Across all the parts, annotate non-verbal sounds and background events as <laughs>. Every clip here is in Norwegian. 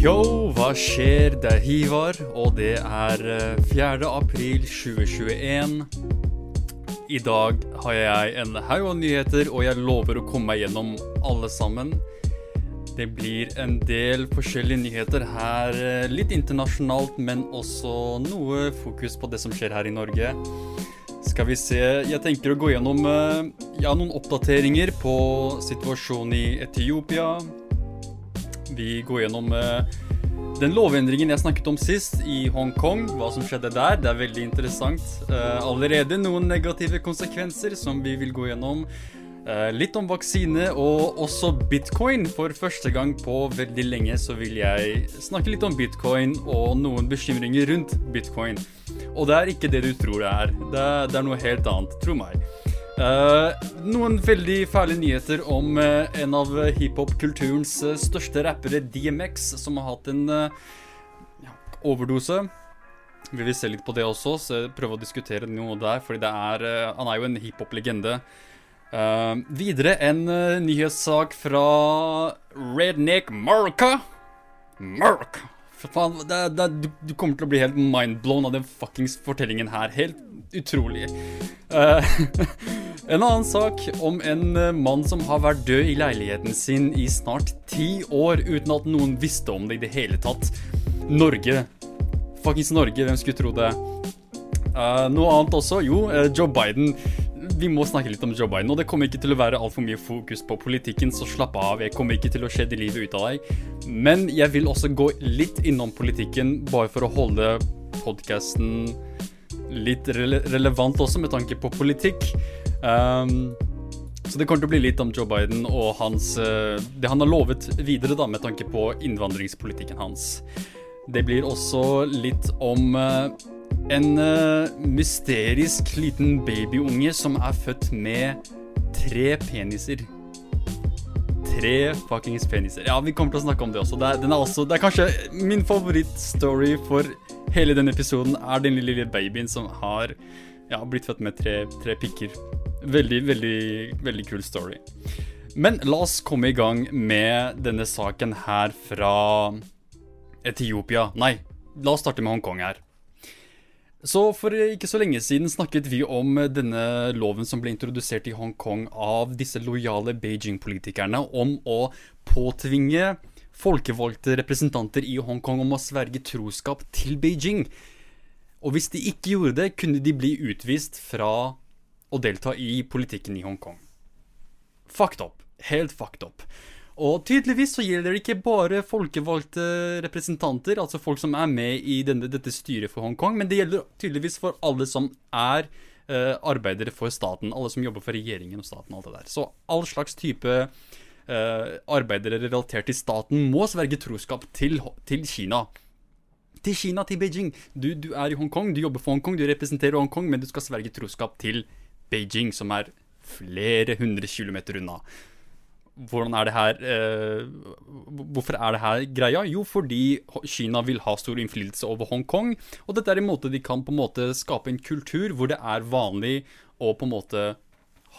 Yo, hva skjer? Det er Hivar, og det er eh, 4. april 2021. I dag har jeg en haug av nyheter, og jeg lover å komme meg gjennom alle sammen. Det blir en del forskjellige nyheter her, eh, litt internasjonalt, men også noe fokus på det som skjer her i Norge. Skal vi se Jeg tenker å gå gjennom eh, ja, noen oppdateringer på situasjonen i Etiopia. Vi går gjennom eh, den lovendringen jeg snakket om sist i Hongkong. Hva som skjedde der. Det er veldig interessant. Eh, allerede noen negative konsekvenser som vi vil gå gjennom. Eh, litt om vaksine og også bitcoin. For første gang på veldig lenge så vil jeg snakke litt om bitcoin og noen bekymringer rundt bitcoin. Og det er ikke det du tror det er. Det det er noe helt annet, tro meg. Uh, noen veldig fæle nyheter om uh, en av hiphop-kulturens uh, største rappere, DMX, som har hatt en ja, overdose. Vi vil se litt på det også, så prøve å diskutere noe der, fordi er Han er jo en hiphop-legende. videre en nyhetssak fra Redneck Marca. Mark. Faen, det, det, du, du, kommer til å bli helt mindblown av den fuckings fortellingen her. Helt utrolig. <laughs> En annen sak om en eh, mann som har vært død i leiligheten sin i snart ti år uten at noen visste om det i det hele tatt. Norge. Fuckings Norge, hvem skulle tro det? Uh, noe annet også? Jo, uh, Joe Biden. Vi må snakke litt om Joe Biden. Og det kommer ikke til å være altfor mye fokus på politikken, så slapp av. Jeg kommer ikke til å skjedde livet ut av deg. Men jeg vil også gå litt innom politikken, bare for å holde podkasten litt rele relevant også, med tanke på politikk. Um, så det kommer til å bli litt om Joe Biden og hans, uh, det han har lovet videre, da, med tanke på innvandringspolitikken hans. Det blir også litt om uh, en uh, mysterisk liten babyunge som er født med tre peniser. Tre fuckings peniser. Ja, vi kommer til å snakke om det også. Det er, er, også, det er kanskje min favorittstory for hele denne episoden, er den lille babyen som har ja, blitt født med tre, tre pikker. Veldig, veldig, veldig kul story. Men la oss komme i gang med denne saken her fra Etiopia. Nei, la oss starte med Hongkong her. Så For ikke så lenge siden snakket vi om denne loven som ble introdusert i Hongkong av disse lojale Beijing-politikerne om å påtvinge folkevalgte representanter i Hongkong om å sverge troskap til Beijing. Og hvis de ikke gjorde det, kunne de bli utvist fra å delta i politikken i Hongkong. Fucked up. Helt fucked up. Og tydeligvis så gjelder det ikke bare folkevalgte representanter, altså folk som er med i denne, dette styret for Hongkong, men det gjelder tydeligvis for alle som er uh, arbeidere for staten. Alle som jobber for regjeringen og staten og alt det der. Så all slags type uh, arbeidere relatert til staten må sverge troskap til, til Kina til Kina, til Beijing. Du, du, er i Hongkong, du jobber for Hongkong, du representerer Hongkong, men du skal sverge troskap til Beijing, som er flere hundre kilometer unna. Hvordan er det her eh, Hvorfor er det her greia? Jo, fordi Kina vil ha stor innflytelse over Hongkong. Og dette er en måte de kan på en måte skape en kultur hvor det er vanlig å på en måte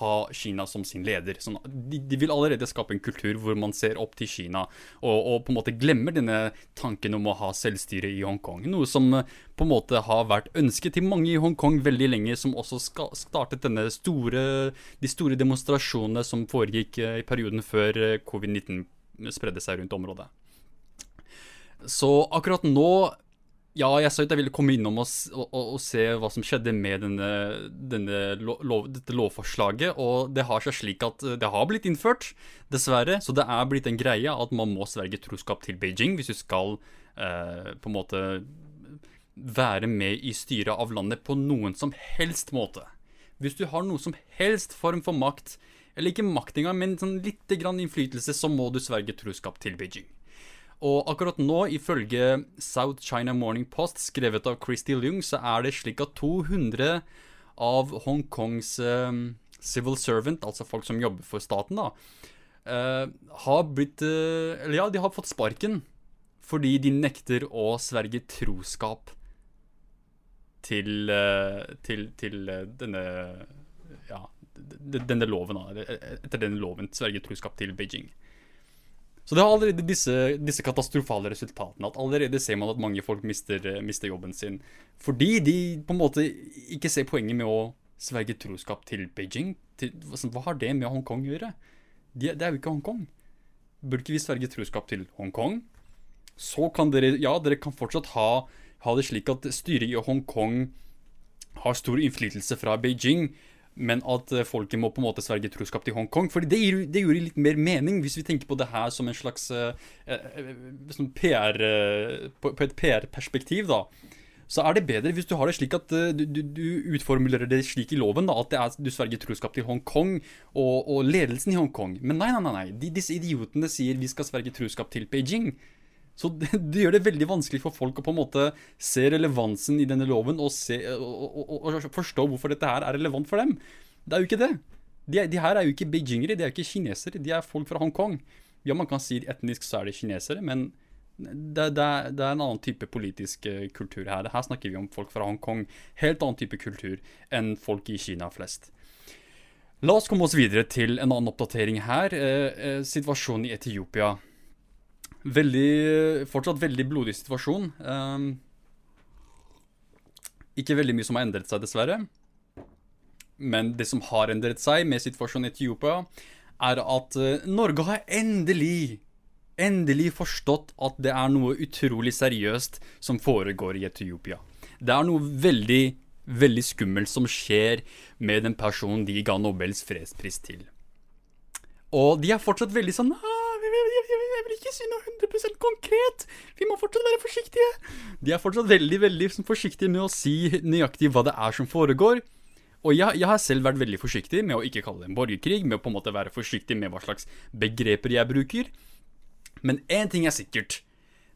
ha Kina som sin leder. Sånn, de, de, vil allerede skape en kultur hvor man ser opp til Kina, og, og, på en måte glemmer denne tanken om å ha selvstyre i Hongkong. Noe som eh, på en måte har vært ønsket til mange i Hongkong veldig lenge, som også startet denne store, de store demonstrasjonene som foregikk eh, i perioden før eh, covid-19 spredde seg rundt området. Så akkurat nå ja, jeg sa at jeg ville komme innom og, og, og, se hva som skjedde med denne, denne lov, dette lovforslaget. Og det har seg slik at det har blitt innført, dessverre. Så det er blitt en greie at man må sverge troskap til Beijing hvis du skal eh, på en måte være med i styret av landet på noen som helst måte. Hvis du har noen som helst form for makt, eller ikke makt engang, men sånn lite grann innflytelse, så må du sverge troskap til Beijing. Og akkurat nå, ifølge South China Morning Post, skrevet av Christy Leung, så er det slik at 200 av Hongkongs eh, civil servant, altså folk som jobber for staten, da, eh, har blitt eh, Eller ja, de har fått sparken fordi de nekter å sverge troskap til, til, til denne Ja, denne loven, da. Etter denne loven sverge troskap til Beijing. Så det har allerede disse, disse, katastrofale resultatene. At allerede ser man at mange folk mister, mister, jobben sin. Fordi de på en måte ikke ser poenget med å sverge troskap til Beijing. Til, hva har det med Hongkong å gjøre? Det, det er jo ikke Hongkong. Burde ikke vi sverge troskap til Hongkong? Så kan dere Ja, dere kan fortsatt ha, ha det slik at styret i Hongkong har stor innflytelse fra Beijing men at eh, folket må på en måte sverge troskap til Hongkong. For det, det gjorde litt mer mening, hvis vi tenker på det her som en slags eh, sånn PR, på, på, et PR-perspektiv, da. Så er det bedre hvis du har det slik at du, du, du, utformulerer det slik i loven da, at er, du sverger troskap til Hongkong og, og, ledelsen i Hongkong. Men nei, nei, nei. nei. De, disse idiotene sier vi skal sverge troskap til Beijing. Så det, <laughs> det, gjør det veldig vanskelig for folk å på en måte se relevansen i denne loven og, se, og, og, og forstå hvorfor dette her er relevant for dem. Det er jo ikke det. De, de her er jo ikke beijingere, de er jo ikke kinesere, de er folk fra Hongkong. Ja, man kan si etnisk så er det kinesere, men det, det, er, det, er, en annen type politisk eh, kultur her. Her snakker vi om folk fra Hongkong. Helt annen type kultur enn folk i Kina flest. La oss komme oss videre til en annen oppdatering her. Eh, eh, situasjonen i Etiopia. Veldig, fortsatt veldig blodig situasjon. Um, ikke veldig mye som har endret seg, dessverre. Men det som har endret seg med situasjonen i Etiopia, er at uh, Norge har endelig, endelig forstått at det er noe utrolig seriøst som foregår i Etiopia. Det er noe veldig, veldig skummelt som skjer med den personen de ga Nobels fredspris til. Og de er fortsatt veldig sånn jeg vil ikke si noe 100 konkret. Vi må fortsatt være forsiktige. De er fortsatt veldig veldig forsiktige med å si nøyaktig hva det er som foregår. Og jeg, jeg, har selv vært veldig forsiktig med å ikke kalle det en borgerkrig, med å på en måte være forsiktig med hva slags begreper jeg bruker. Men én ting er sikkert.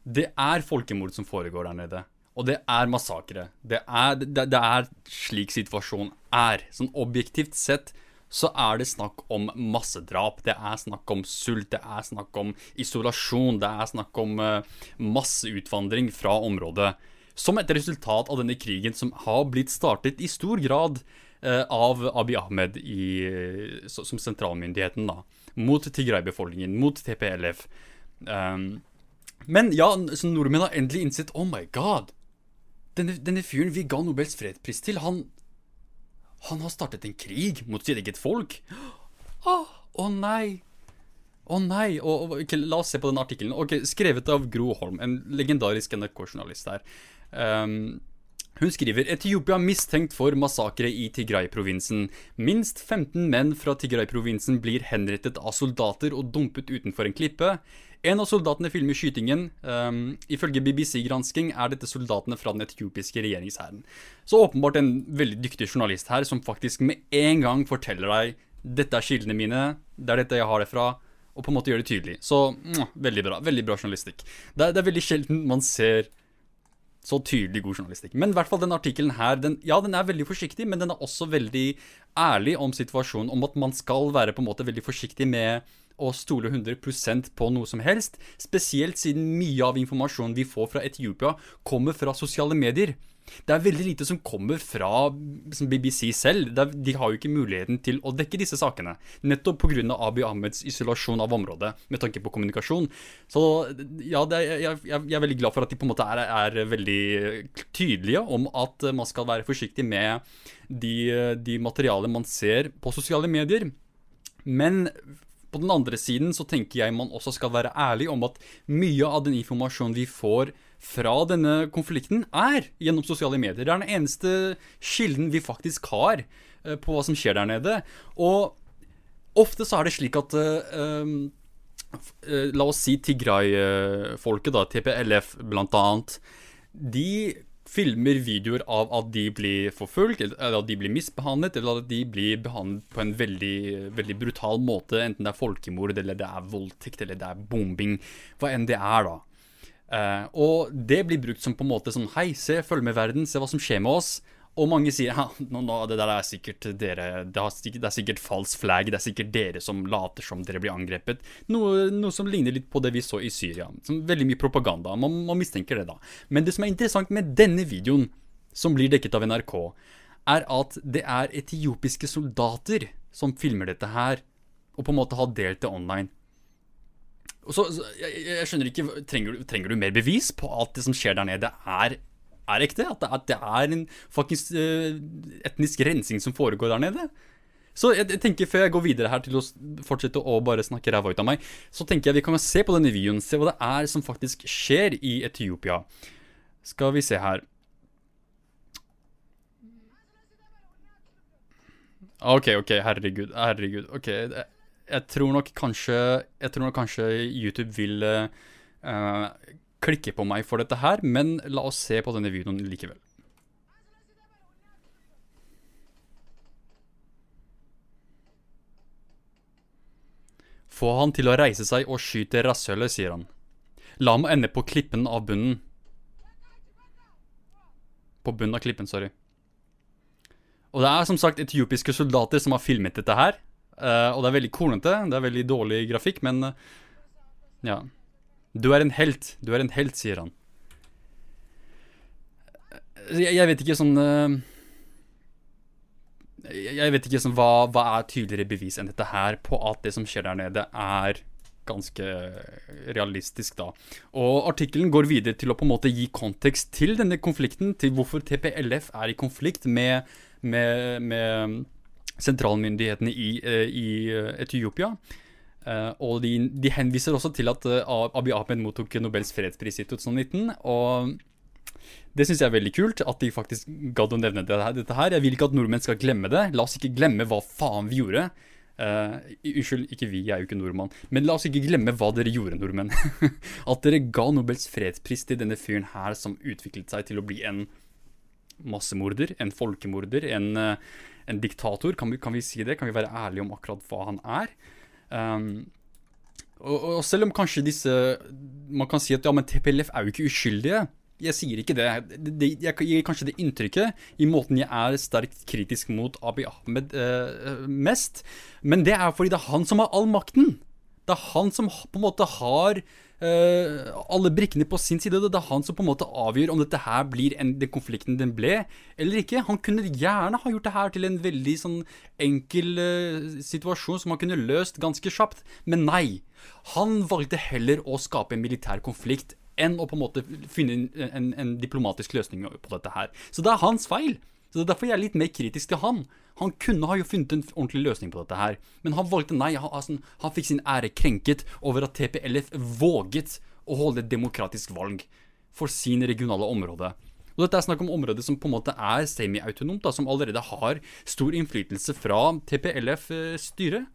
Det er folkemord som foregår der nede. Og det er massakre. Det er, det, det er slik situasjonen er. Sånn objektivt sett så er det snakk om massedrap. Det er snakk om sult, det er snakk om isolasjon, det er snakk om uh, masseutvandring fra området. Som et resultat av denne krigen som har blitt startet i stor grad uh, av Abiy Ahmed i, uh, som sentralmyndigheten, da. Mot Tigray-befolkningen, mot TPLF. Um, men ja, så nordmenn har endelig innsett Oh my god! Denne, denne fyren vi ga Nobels fredspris til, han han har startet en krig mot sitt eget folk. Å oh, oh nei. Å oh nei. Okay, la oss se på den artikkelen. Okay, Skrevet av Gro Holm, en legendarisk NRK-journalist her. Um, hun skriver Etiopia mistenkt for massakre i Tigray-provinsen. Minst 15 menn fra Tigray-provinsen blir henrettet av soldater og dumpet utenfor en klippe. En av soldatene filmer skytingen. Um, ifølge BBC-gransking er dette soldatene fra den etiopiske regjeringshæren. Så åpenbart en veldig dyktig journalist her, som faktisk med en gang forteller deg dette er kildene mine, det er dette jeg har det fra, og på en måte gjør det tydelig. Så mm, veldig bra. Veldig bra journalistikk. Det er, det er, veldig sjelden man ser så tydelig god journalistikk. Men i hvert fall den artikkelen her, den, ja, den er veldig forsiktig, men den er også veldig ærlig om situasjonen, om at man skal være på en måte veldig forsiktig med å stole 100% på noe som helst, spesielt siden mye av informasjonen vi får fra Etiopia, kommer fra sosiale medier. Det er veldig lite som kommer fra BBC selv. de har jo ikke muligheten til å dekke disse sakene. Nettopp pga. Abiy Ahmeds isolasjon av området med tanke på kommunikasjon. Så ja, er, jeg, jeg, er veldig glad for at de på en måte er, er, veldig tydelige om at man skal være forsiktig med de, de materialene man ser på sosiale medier. Men på den andre siden så tenker jeg man også skal være ærlig om at mye av den informasjonen vi får fra denne konflikten, er gjennom sosiale medier. Det er den eneste kilden vi faktisk har uh, på hva som skjer der nede. Og ofte så er det slik at uh, uh, La oss si Tigray-folket, da, TPLF blant annet. De filmer videoer av at de blir forfulgt, eller at de blir misbehandlet, eller at de blir behandlet på en veldig, veldig brutal måte, enten det er folkemord, eller det er voldtekt, eller det er bombing, hva enn det er, da. Uh, og det blir brukt som på en måte sånn Hei, se, følg med verden, se hva som skjer med oss. Og mange sier ja, no, no, det der er sikkert dere det, er sikkert falsk flagg. Det er sikkert dere som later som dere blir angrepet. Noe, noe, som ligner litt på det vi så i Syria. Som veldig mye propaganda. Man, man, mistenker det, da. Men det som er interessant med denne videoen, som blir dekket av NRK, er at det er etiopiske soldater som filmer dette her, og på en måte har delt det online. Så, så jeg, jeg skjønner ikke trenger, trenger du mer bevis på at det som skjer der nede, er, er ekte? At det, at det er en fuckings uh, etnisk rensing som foregår der nede? Så jeg, jeg tenker Før jeg går videre her til å fortsette å bare snakke ræva ut av meg, så tenker jeg vi kan se på denne videoen, se hva det er som faktisk skjer i Etiopia. Skal vi se her. Ok, ok, herregud, herregud. Ok, jeg, tror nok kanskje tror nok kanskje YouTube vil eh, klikke på meg for dette her, men la oss se på denne videoen likevel. Få han til å reise seg og skyte rasshølet, sier han. La ham ende på klippen av bunnen. På bunnen av klippen, sorry. Og det er som sagt etiopiske soldater som har filmet dette her. Eh, og det er veldig kornete, det er veldig dårlig grafikk, men eh, ja. Du er en helt, du er en helt, sier han. Jeg, jeg vet ikke sånn eh, jeg vet ikke sånn, hva, hva er tydeligere bevis enn dette her på at det som skjer der nede, er ganske realistisk, da. Og artikkelen går videre til å på en måte gi kontekst til denne konflikten, til hvorfor TPLF er i konflikt med, med, med sentralmyndighetene i, eh, i eh, Etiopia. Eh, og de, de henviser også til at eh, Abiy Ahmed mottok Nobels fredspris i 2019. Og det syns jeg er veldig kult, at de faktisk gadd å nevne det dette her. Jeg vil ikke at nordmenn skal glemme det. La oss ikke glemme hva faen vi gjorde. Uh, unnskyld, ikke vi, jeg er jo ikke nordmann. Men la oss ikke glemme hva dere gjorde, nordmenn. <laughs> at dere ga Nobels fredspris til denne fyren her som utviklet seg til å bli en massemorder, en folkemorder, en, en diktator. Kan vi, kan vi si det? Kan vi være ærlige om akkurat hva han er? Um, og, og selv om kanskje disse Man kan si at ja, men TPLF er jo ikke uskyldige. Jeg sier ikke det. det, jeg gir kanskje det inntrykket i måten jeg er sterkt kritisk mot Abiy Ahmed eh, mest. Men det er fordi det er han som har all makten. Det er han som på en måte har alle brikkene på sin side. Det er han som på en måte avgjør om dette her blir en, den konflikten den ble, eller ikke. Han kunne gjerne ha gjort det her til en veldig sånn enkel uh, situasjon som han kunne løst ganske kjapt, men nei. Han valgte heller å skape en militær konflikt enn å på en måte finne en, en, en diplomatisk løsning på dette her. Så det er hans feil. Så det er derfor jeg er litt mer kritisk til han. Han kunne ha jo funnet en ordentlig løsning på dette her, men han valgte nei. Han, altså, han fikk sin ære krenket over at TPLF våget å holde et demokratisk valg for sin regionale område. Og dette er snakk om områder som på en måte er semi-autonomt, som allerede har stor innflytelse fra TPLF-styret.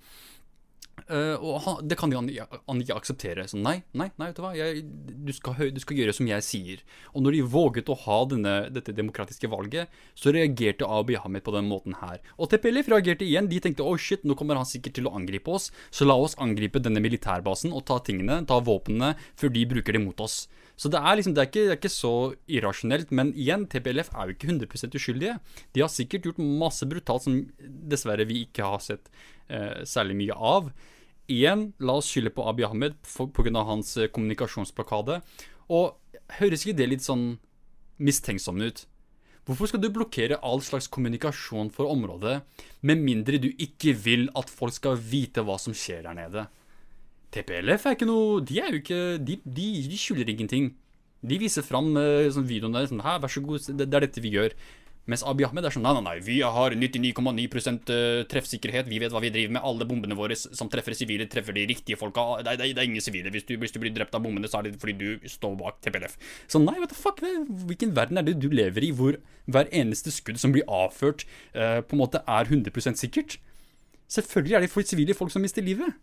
Uh, og han, det kan han, han ikke akseptere. Så nei, nei, nei, vet du hva. Jeg, du, skal, du skal gjøre som jeg sier. Og når de våget å ha denne, dette demokratiske valget, så reagerte Abiy Ahmed på den måten her. Og TPLF reagerte igjen. De tenkte oh shit, nå kommer han sikkert til å angripe oss, så la oss angripe denne militærbasen og ta tingene, ta våpnene, før de bruker det mot oss. Så det er liksom, det er ikke, det er ikke så irrasjonelt. Men igjen, TPLF er jo ikke 100% uskyldige. De har sikkert gjort masse brutalt som dessverre vi ikke har sett eh, særlig mye av. Igjen, la oss skylde på Abiy Ahmed pga. hans eh, kommunikasjonsblokade. Og høres ikke det litt sånn mistenksomt ut? Hvorfor skal du blokkere all slags kommunikasjon for området, med mindre du ikke vil at folk skal vite hva som skjer der nede? TPLF er ikke noe De er jo ikke De, de, de skjuler ingenting. De viser fram uh, sånn videoen der sånn Her, vær så god, det, det er dette vi gjør. Mens Abiy Ahmed er sånn Nei, nei, nei, vi har 99,9% treffsikkerhet. Vi vet hva vi driver med. Alle bombene våre som treffer sivile, treffer de riktige folka. Det, det, det er ingen sivile. Hvis du, hvis du blir drept av bombene, så er det fordi du står bak TPLF. Så nei, what the fuck? Hvilken verden er det du lever i hvor hver eneste skudd som blir avført, uh, på en måte er 100% sikkert? Selvfølgelig er det for sivile folk som mister livet.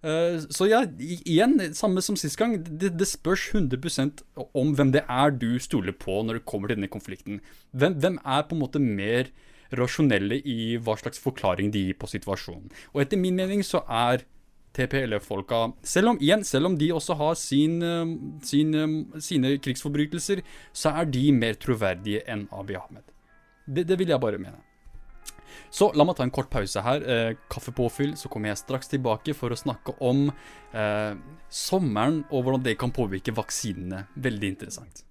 Uh, så ja, igjen, samme som sist gang. Det, det, spørs 100 om hvem det er du stoler på når det kommer til denne konflikten. Hvem, hvem, er på en måte mer rasjonelle i hva slags forklaring de gir på situasjonen. Og etter min mening så er TPLF-folka selv om, selv om de også har sin, sin, sine krigsforbrytelser, så er de mer troverdige enn Abiy Ahmed. Det, det vil jeg bare mene. Så la meg ta en kort pause her. Eh, kaffepåfyll, så kommer jeg straks tilbake for å snakke om eh, sommeren og hvordan det kan påvirke vaksinene. Veldig interessant.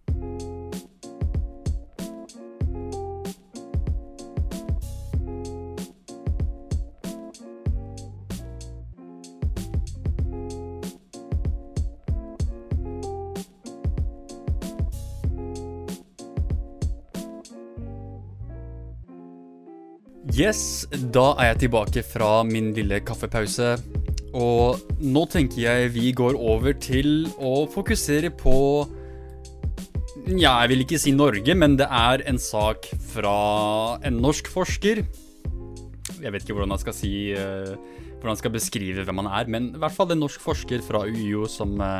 Yes, da er jeg tilbake fra min lille kaffepause. Og nå tenker jeg vi går over til å fokusere på Ja, jeg vil ikke si Norge, men det er en sak fra en norsk forsker. Jeg vet ikke hvordan jeg skal si uh, Hvordan jeg skal beskrive hvem han er, men i hvert fall en norsk forsker fra UiO som uh,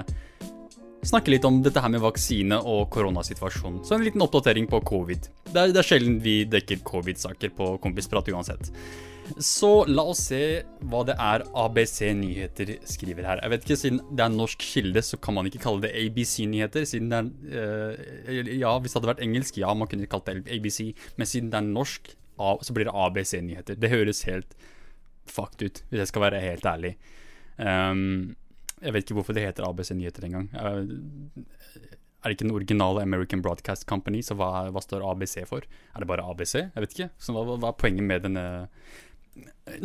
snakke litt om dette her med vaksine og koronasituasjonen. Så en liten oppdatering på covid. Det er, det er sjelden vi dekker covid-saker på Kompisprat uansett. Så la oss se hva det er ABC Nyheter skriver her. Jeg vet ikke, Siden det er norsk kilde, så kan man ikke kalle det ABC Nyheter. Siden det er, øh, Ja, hvis det hadde vært engelsk, ja, man kunne kalt det ABC. Men siden det er norsk, så blir det ABC Nyheter. Det høres helt fucked ut, hvis jeg skal være helt ærlig. Um, jeg vet ikke hvorfor det heter ABC Nyheter engang. Er det ikke den originale American Broadcast Company, så hva, hva, står ABC for? Er det bare ABC? Jeg vet ikke. Så hva, hva er poenget med denne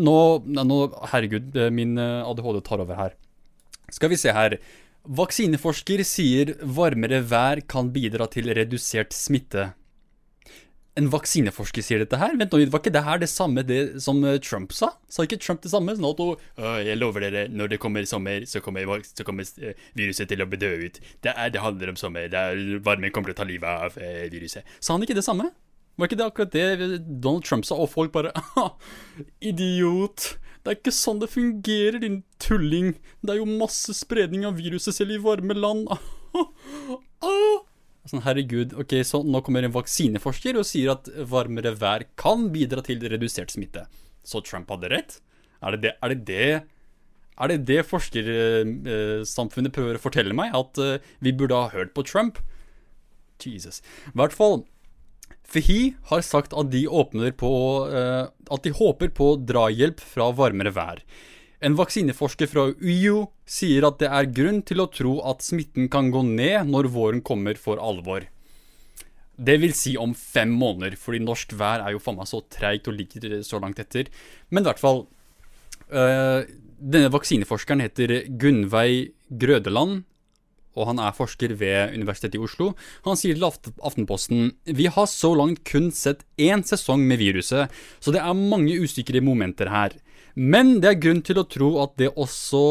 nå, nå, Herregud, min ADHD tar over her. Skal vi se her. Vaksineforsker sier varmere vær kan bidra til redusert smitte en vaksineforsker sier dette her? Vent nå, Var ikke det her det samme det som eh, Trump sa? Sa ikke Trump det samme? Sånn at uh, jeg lover dere, når det kommer sommer, så kommer, så kommer uh, viruset til å bedø ut. Det, er, det, handler om sommer. Det er, varmen kommer til å ta livet av eh, viruset. Sa han ikke det samme? Var ikke det akkurat det Donald Trump sa, og folk bare Idiot! Det er ikke sånn det fungerer, din tulling. Det er jo masse spredning av viruset selv i varme land. <laughs> Sånn, herregud, ok, så nå kommer en vaksineforsker og sier at varmere vær kan bidra til redusert smitte. Så Trump hadde rett? Er det det, er det, det, er det, det forskersamfunnet prøver å fortelle meg? At uh, vi burde ha hørt på Trump? Jesus. I hvert fall, Fehi har sagt at de på uh, At de håper på drahjelp fra varmere vær. En vaksineforsker fra UiO sier at det er grunn til å tro at smitten kan gå ned når våren kommer for alvor. Det vil si om fem måneder, fordi norsk vær er jo faen meg så treigt og ligger så langt etter. Men i hvert fall øh, Denne vaksineforskeren heter Gunnveig Grødeland, og han er forsker ved Universitetet i Oslo. Han sier til Aftenposten Vi har så langt kun sett én sesong med viruset, så det er mange usikre momenter her. Men det er grunn til å tro at det også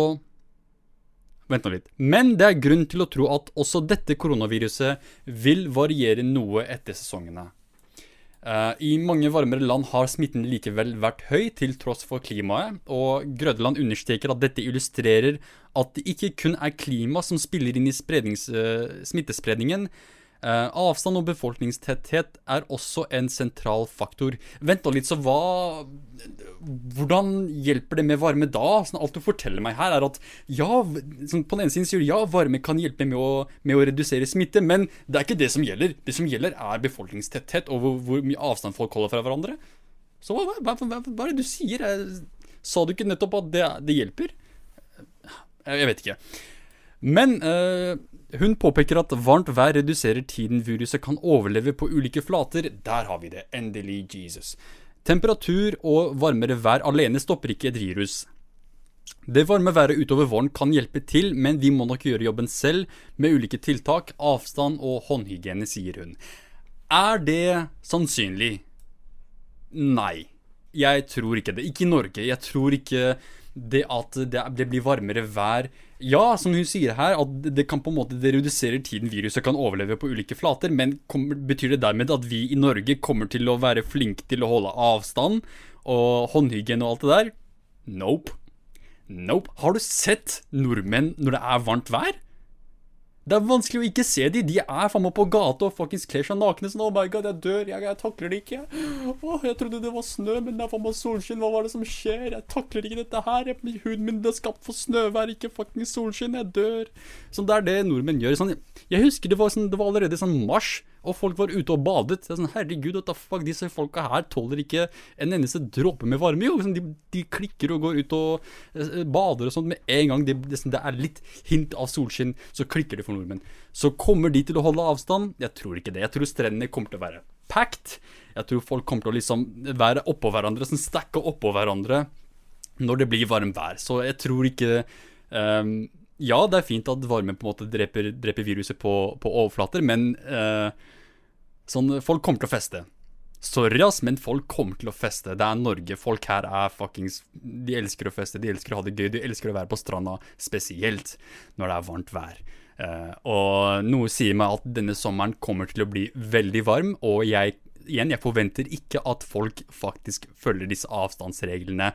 Vent nå litt. Men det er grunn til å tro at også dette koronaviruset vil variere noe etter sesongene. Uh, I mange varmere land har smitten likevel vært høy til tross for klimaet, og Grødeland understreker at dette illustrerer at det ikke kun er klima som spiller inn i uh, smittespredningen, avstand og befolkningstetthet er også en sentral faktor. Vent nå litt, så hva Hvordan hjelper det med varme da? Sånn, alt du forteller meg her, er at ja, sånn, på den ene siden sier du ja, varme kan hjelpe med å, med å, redusere smitte, men det er ikke det som gjelder. Det som gjelder, er befolkningstetthet og hvor, hvor mye avstand folk holder fra hverandre. Så hva, hva, hva, hva er det du sier? Sa du ikke nettopp at det, det hjelper? Jeg vet ikke. Men uh, hun påpeker at varmt vær reduserer tiden viruset kan overleve på ulike flater. Der har vi det. Endelig, Jesus. Temperatur og varmere vær alene stopper ikke et virus. Det varme været utover våren kan hjelpe til, men vi må nok gjøre jobben selv med ulike tiltak, avstand og håndhygiene, sier hun. Er det sannsynlig? Nei. Jeg tror ikke det. Ikke i Norge. Jeg tror ikke det at det, blir varmere vær Ja, som hun sier her, at det kan på en måte det reduserer tiden viruset kan overleve på ulike flater, men kommer, betyr det dermed at vi i Norge kommer til å være flinke til å holde avstand og håndhygiene og alt det der? Nope. Nope. Har du sett nordmenn når det er varmt vær? Det er vanskelig å ikke se de. De er faen meg på gata og fuckings kler seg nakne. Sånn, oh my god, jeg dør. Jeg, jeg takler det ikke. Åh, jeg trodde det var snø, men det er faen meg solskinn. Hva var det som skjer? Jeg takler ikke dette her. Huden min er skapt for snøvær, ikke fuckings solskinn. Jeg dør. Sånn, det er det nordmenn gjør. Sånn, jeg husker det var, sånn, det var allerede sånn mars og folk var ute og badet. Det er sånn, Herregud, what the fuck, disse folka her tåler ikke en eneste dråpe med varme. jo, liksom, de, de, klikker og går ut og uh, bader og sånt med en gang det, det, er litt hint av solskinn, så klikker det for nordmenn. Så kommer de til å holde avstand? Jeg tror ikke det. Jeg tror strendene kommer til å være packed. Jeg tror folk kommer til å liksom være oppå hverandre, sånn stacke oppå hverandre når det blir varmt vær. Så jeg tror ikke um, ja, det er fint at varme på en måte dreper, dreper viruset på, på overflater, men eh, sånn, folk kommer til å feste. Sorry, ass, men folk kommer til å feste. Det er Norge. Folk her er fuckings De elsker å feste, de elsker å ha det gøy, de elsker å være på stranda, spesielt når det er varmt vær. Eh, og noe sier meg at denne sommeren kommer til å bli veldig varm, og jeg igjen, jeg forventer ikke at folk faktisk følger disse avstandsreglene.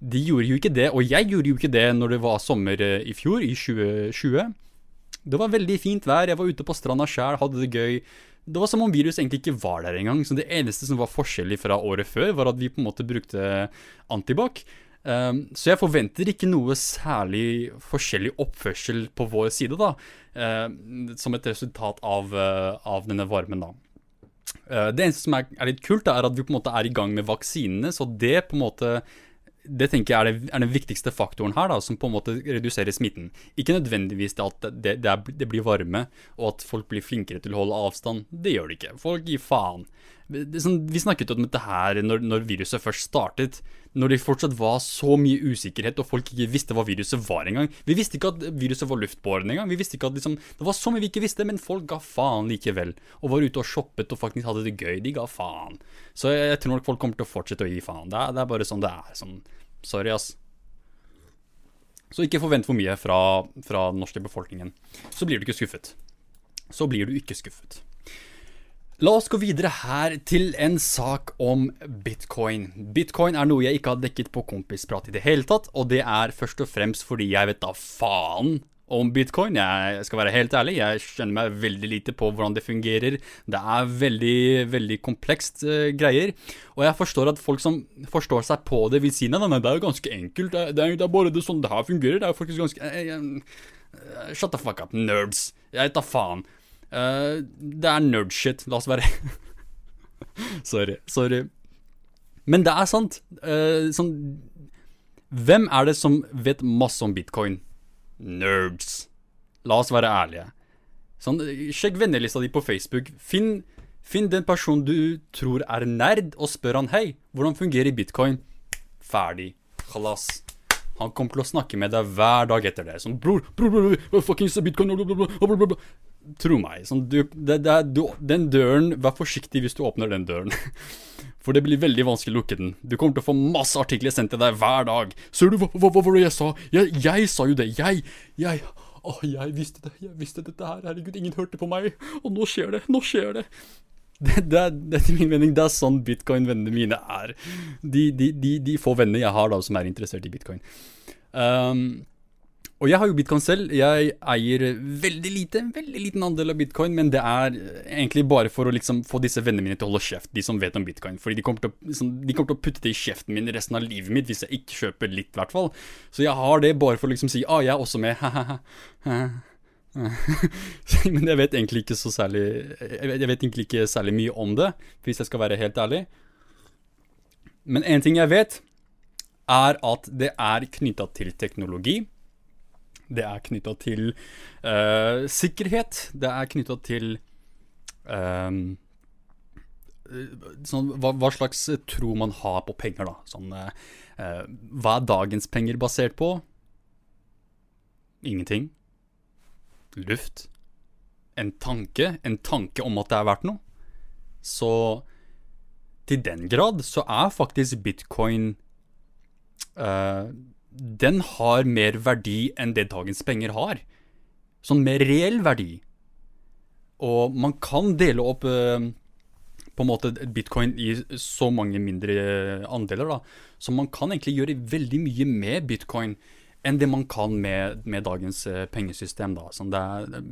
De gjorde jo ikke det, og jeg gjorde jo ikke det når det var sommer uh, i fjor, i 2020. Det var veldig fint vær, jeg var ute på stranda sjæl, hadde det gøy. Det var som om virus egentlig ikke var der engang. Så det eneste som var forskjellig fra året før, var at vi på en måte brukte antibac. Um, så jeg forventer ikke noe særlig forskjellig oppførsel på vår side, da. Uh, som et resultat av, uh, av denne varmen, da. Uh, det eneste som er, er, litt kult, er at vi på en måte er i gang med vaksinene, så det på en måte det tenker jeg er, det, er, den viktigste faktoren her, da, som på en måte reduserer smitten. Ikke nødvendigvis at det, det, er, det, blir varme, og at folk blir flinkere til å holde avstand. Det gjør det ikke. Folk gir faen. Sånn, vi snakket om dette her når, når, viruset først startet. Når det fortsatt var så mye usikkerhet, og folk ikke visste hva viruset var engang. Vi visste ikke at viruset var luftbåren engang. Vi visste ikke at liksom, Det var så mye vi ikke visste, men folk ga faen likevel. Og var ute og shoppet og faktisk hadde det gøy. De ga faen. Så jeg, jeg tror nok folk kommer til å fortsette å gi faen. Det er, det er bare sånn det er. Sånn, sorry, ass. Så ikke forvent for mye fra, fra den norske befolkningen. Så blir du ikke skuffet. Så blir du ikke skuffet. La oss gå videre her til en sak om bitcoin. Bitcoin er noe jeg ikke har dekket på Kompisprat i det hele tatt, og det er først og fremst fordi jeg vet da faen om bitcoin. Jeg skal være helt ærlig, jeg skjønner meg veldig lite på hvordan det fungerer. Det er veldig, veldig komplekst uh, greier. Og jeg forstår at folk som forstår seg på det, vil si nei, nei, det er jo ganske enkelt. Det er, det er bare det sånn det her fungerer. Det er jo faktisk ganske uh, Shut the fuck up, nerds. Jeg vet da faen. Uh, det er nerdshit. La oss være Sorry. Sorry. Men det er sant. Uh, sånn Hvem er det som vet masse om bitcoin? Nerds. La oss være ærlige. Sånn, sjekk vennelista di på Facebook. Finn, finn den personen du tror er nerd, og spør han hei, hvordan fungerer bitcoin? Ferdig. Kalas. Han kommer til å snakke med deg hver dag etter det. Sånn bror, bror, bror, fuckings bitcoin blablabla. Tro meg. Sånn, du, det, det, du, den døren Vær forsiktig hvis du åpner den døren. <laughs> For det blir veldig vanskelig å lukke den. Du kommer til å få masse artikler sendt til deg hver dag. Ser du hva, hva, hva hva jeg sa? Jeg, jeg sa jo det. Jeg, jeg Å, jeg visste det. Jeg visste dette her. Herregud, ingen hørte på meg. Og nå skjer det. Nå skjer det. <laughs> Det, det, det, min mening, det er sånn bitcoin-vennene mine er. De, de, de, de, få venner jeg har da som er interessert i bitcoin. Um, og jeg har jo bitcoin selv. Jeg eier veldig lite, veldig liten andel av bitcoin, men det er egentlig bare for å liksom få disse vennene mine til å holde kjeft, de som vet om bitcoin. Fordi de kommer å, liksom, de kommer til å putte det i kjeften min resten av livet mitt hvis jeg ikke kjøper litt, i hvert fall. Så jeg har det bare for å liksom si ah, jeg er også med, <laughs> men jeg vet egentlig ikke så særlig jeg vet, egentlig ikke særlig mye om det, hvis jeg skal være helt ærlig. Men en ting jeg vet, er at det er knytta til teknologi. Det er knytta til uh, sikkerhet. Det er knytta til um, sånn, hva, hva, slags tro man har på penger, da. Sånn, uh, hva er dagens penger basert på? Ingenting. Luft. En tanke. En tanke om at det er verdt noe. Så til den grad så er faktisk bitcoin uh, den har mer verdi enn det dagens penger har. Sånn mer reell verdi. Og man kan dele opp eh, på en måte bitcoin i så mange mindre andeler, da. Så man kan egentlig gjøre veldig mye med bitcoin enn det man kan med, med dagens uh, pengesystem. Da. Sånn det, er,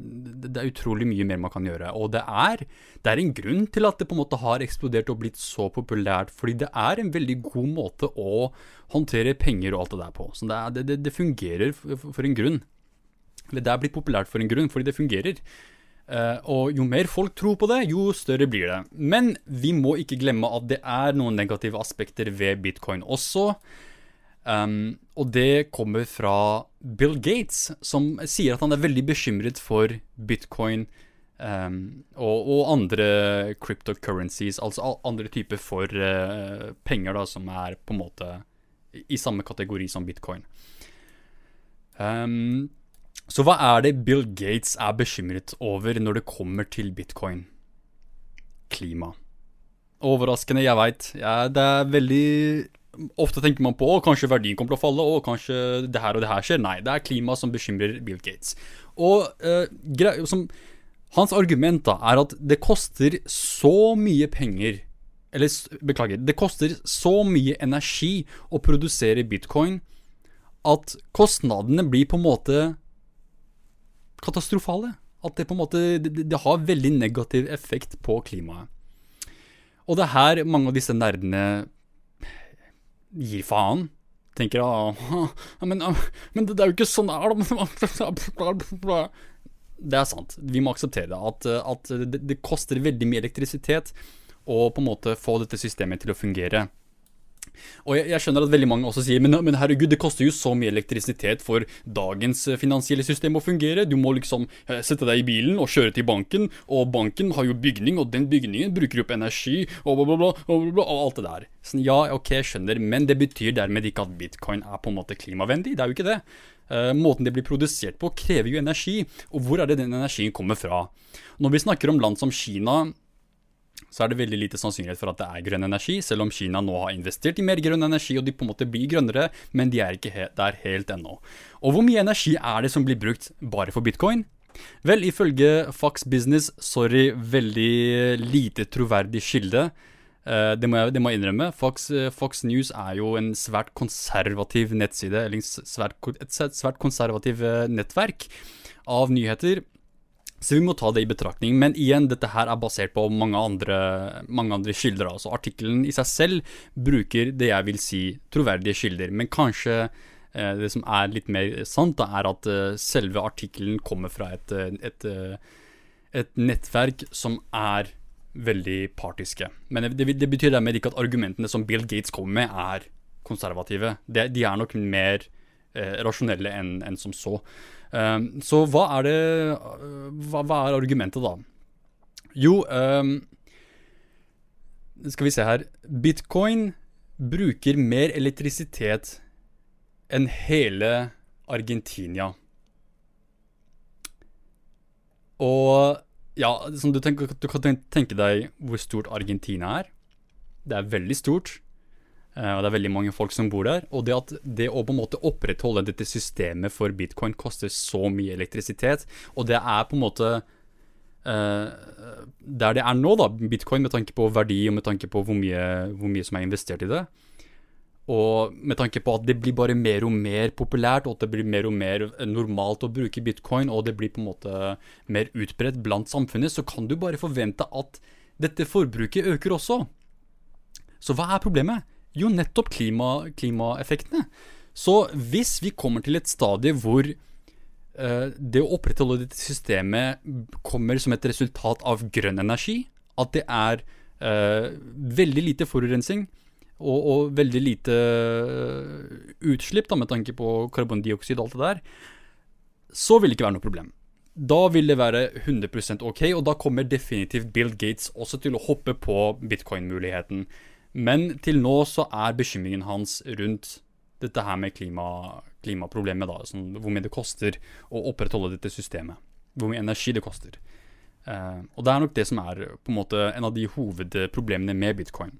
det, er, utrolig mye mer man kan gjøre. Og det er, det er, en grunn til at det på en måte har eksplodert og blitt så populært. Fordi det er en veldig god måte å håndtere penger og alt det der på. Så det, er, det fungerer for, for, en grunn. Det er blitt populært for en grunn, fordi det fungerer. Uh, og jo mer folk tror på det, jo større blir det. Men vi må ikke glemme at det er noen negative aspekter ved bitcoin også. Um, og det kommer fra Bill Gates, som sier at han er veldig bekymret for bitcoin um, og, og, andre cryptocurrencies, altså andre typer for uh, penger da, som er på en måte i samme kategori som bitcoin. Um, så hva er det Bill Gates er bekymret over når det kommer til bitcoin? Klima. Overraskende, jeg veit. Ja, det er veldig Ofte tenker man på å kanskje verdien kommer til å falle, og kanskje det her og det her skjer. Nei, det er klima som bekymrer Bill Gates. Og uh, som, hans argument da er at det koster så mye penger Eller beklager, det koster så mye energi å produsere bitcoin at kostnadene blir på en måte katastrofale. At det på en måte det, det har veldig negativ effekt på klimaet. Og det er her mange av disse nerdene gir faen. Tenker ah, men, men, det er jo ikke sånn Det er <laughs> sant. Vi må akseptere det. At, at det, det koster veldig mye elektrisitet å på en måte få dette systemet til å fungere. Og jeg, jeg, skjønner at veldig mange også sier men, men, herregud, det koster jo så mye elektrisitet for dagens eh, finansielle system å fungere. Du må liksom eh, sette deg i bilen og kjøre til banken, og banken har jo bygning, og den bygningen bruker opp energi, og bla, bla, bla, og, bla, og alt det der. Sånn, ja, ok, jeg skjønner, men det betyr dermed ikke at bitcoin er på en måte klimavennlig. Det er jo ikke det. Uh, måten det blir produsert på, krever jo energi, og hvor er det den energien kommer fra? Når vi snakker om land som Kina, så er det veldig lite sannsynlighet for at det er grønn energi, selv om Kina nå har investert i mer grønn energi, og de på en måte blir grønnere, men de er ikke der helt ennå. Og hvor mye energi er det som blir brukt bare for bitcoin? Vel, ifølge Fox Business, sorry, veldig lite troverdig kilde. Uh, det, må jeg, det må jeg innrømme. Fox, uh, Fox, News er jo en svært konservativ nettside, eller svært, et svært konservativ uh, nettverk av nyheter. Så vi må ta det i betraktning. Men igjen, dette her er basert på mange andre, mange andre kilder. Altså artikkelen i seg selv bruker det jeg vil si troverdige kilder. Men kanskje eh, det som er litt mer sant, da, er at eh, selve artikkelen kommer fra et, eh, et, eh, et, nettverk som er veldig partiske. Men det, det betyr dermed ikke at argumentene som Bill Gates kommer med, er konservative. De, de er nok mer eh, rasjonelle enn en som så. Um, så hva er det hva, hva, er argumentet, da? Jo, um, skal vi se her Bitcoin bruker mer elektrisitet enn hele Argentina. Og ja, du, tenker, du, kan tenke deg hvor stort Argentina er. Det er veldig stort. Og det er veldig mange folk som bor der. Og det at det å på en måte opprettholde dette systemet for bitcoin koster så mye elektrisitet, og det er på en måte uh, der det er nå, da, bitcoin, med tanke på verdi og med tanke på hvor mye, hvor mye som er investert i det. Og med tanke på at det blir bare mer og mer populært, og at det blir mer og mer normalt å bruke bitcoin, og det blir på en måte mer utbredt blant samfunnet, så kan du bare forvente at dette forbruket øker også. Så hva er problemet? Jo, nettopp klima, klimaeffektene. Så hvis vi kommer til et stadie hvor uh, det å opprettholde dette systemet kommer som et resultat av grønn energi, at det er uh, veldig lite forurensning og, og veldig lite uh, utslipp da, med tanke på karbondioksid og alt det der, så vil det ikke være noe problem. Da vil det være 100% ok, og da kommer definitivt Bill Gates også til å hoppe på bitcoin-muligheten. Men til nå så er bekymringen hans rundt dette her med klima, klimaproblemet, da. Sånn, hvor mye det koster å opprettholde dette systemet. Hvor mye energi det koster. Uh, og det er nok det som er på en måte en av de hovedproblemene med bitcoin.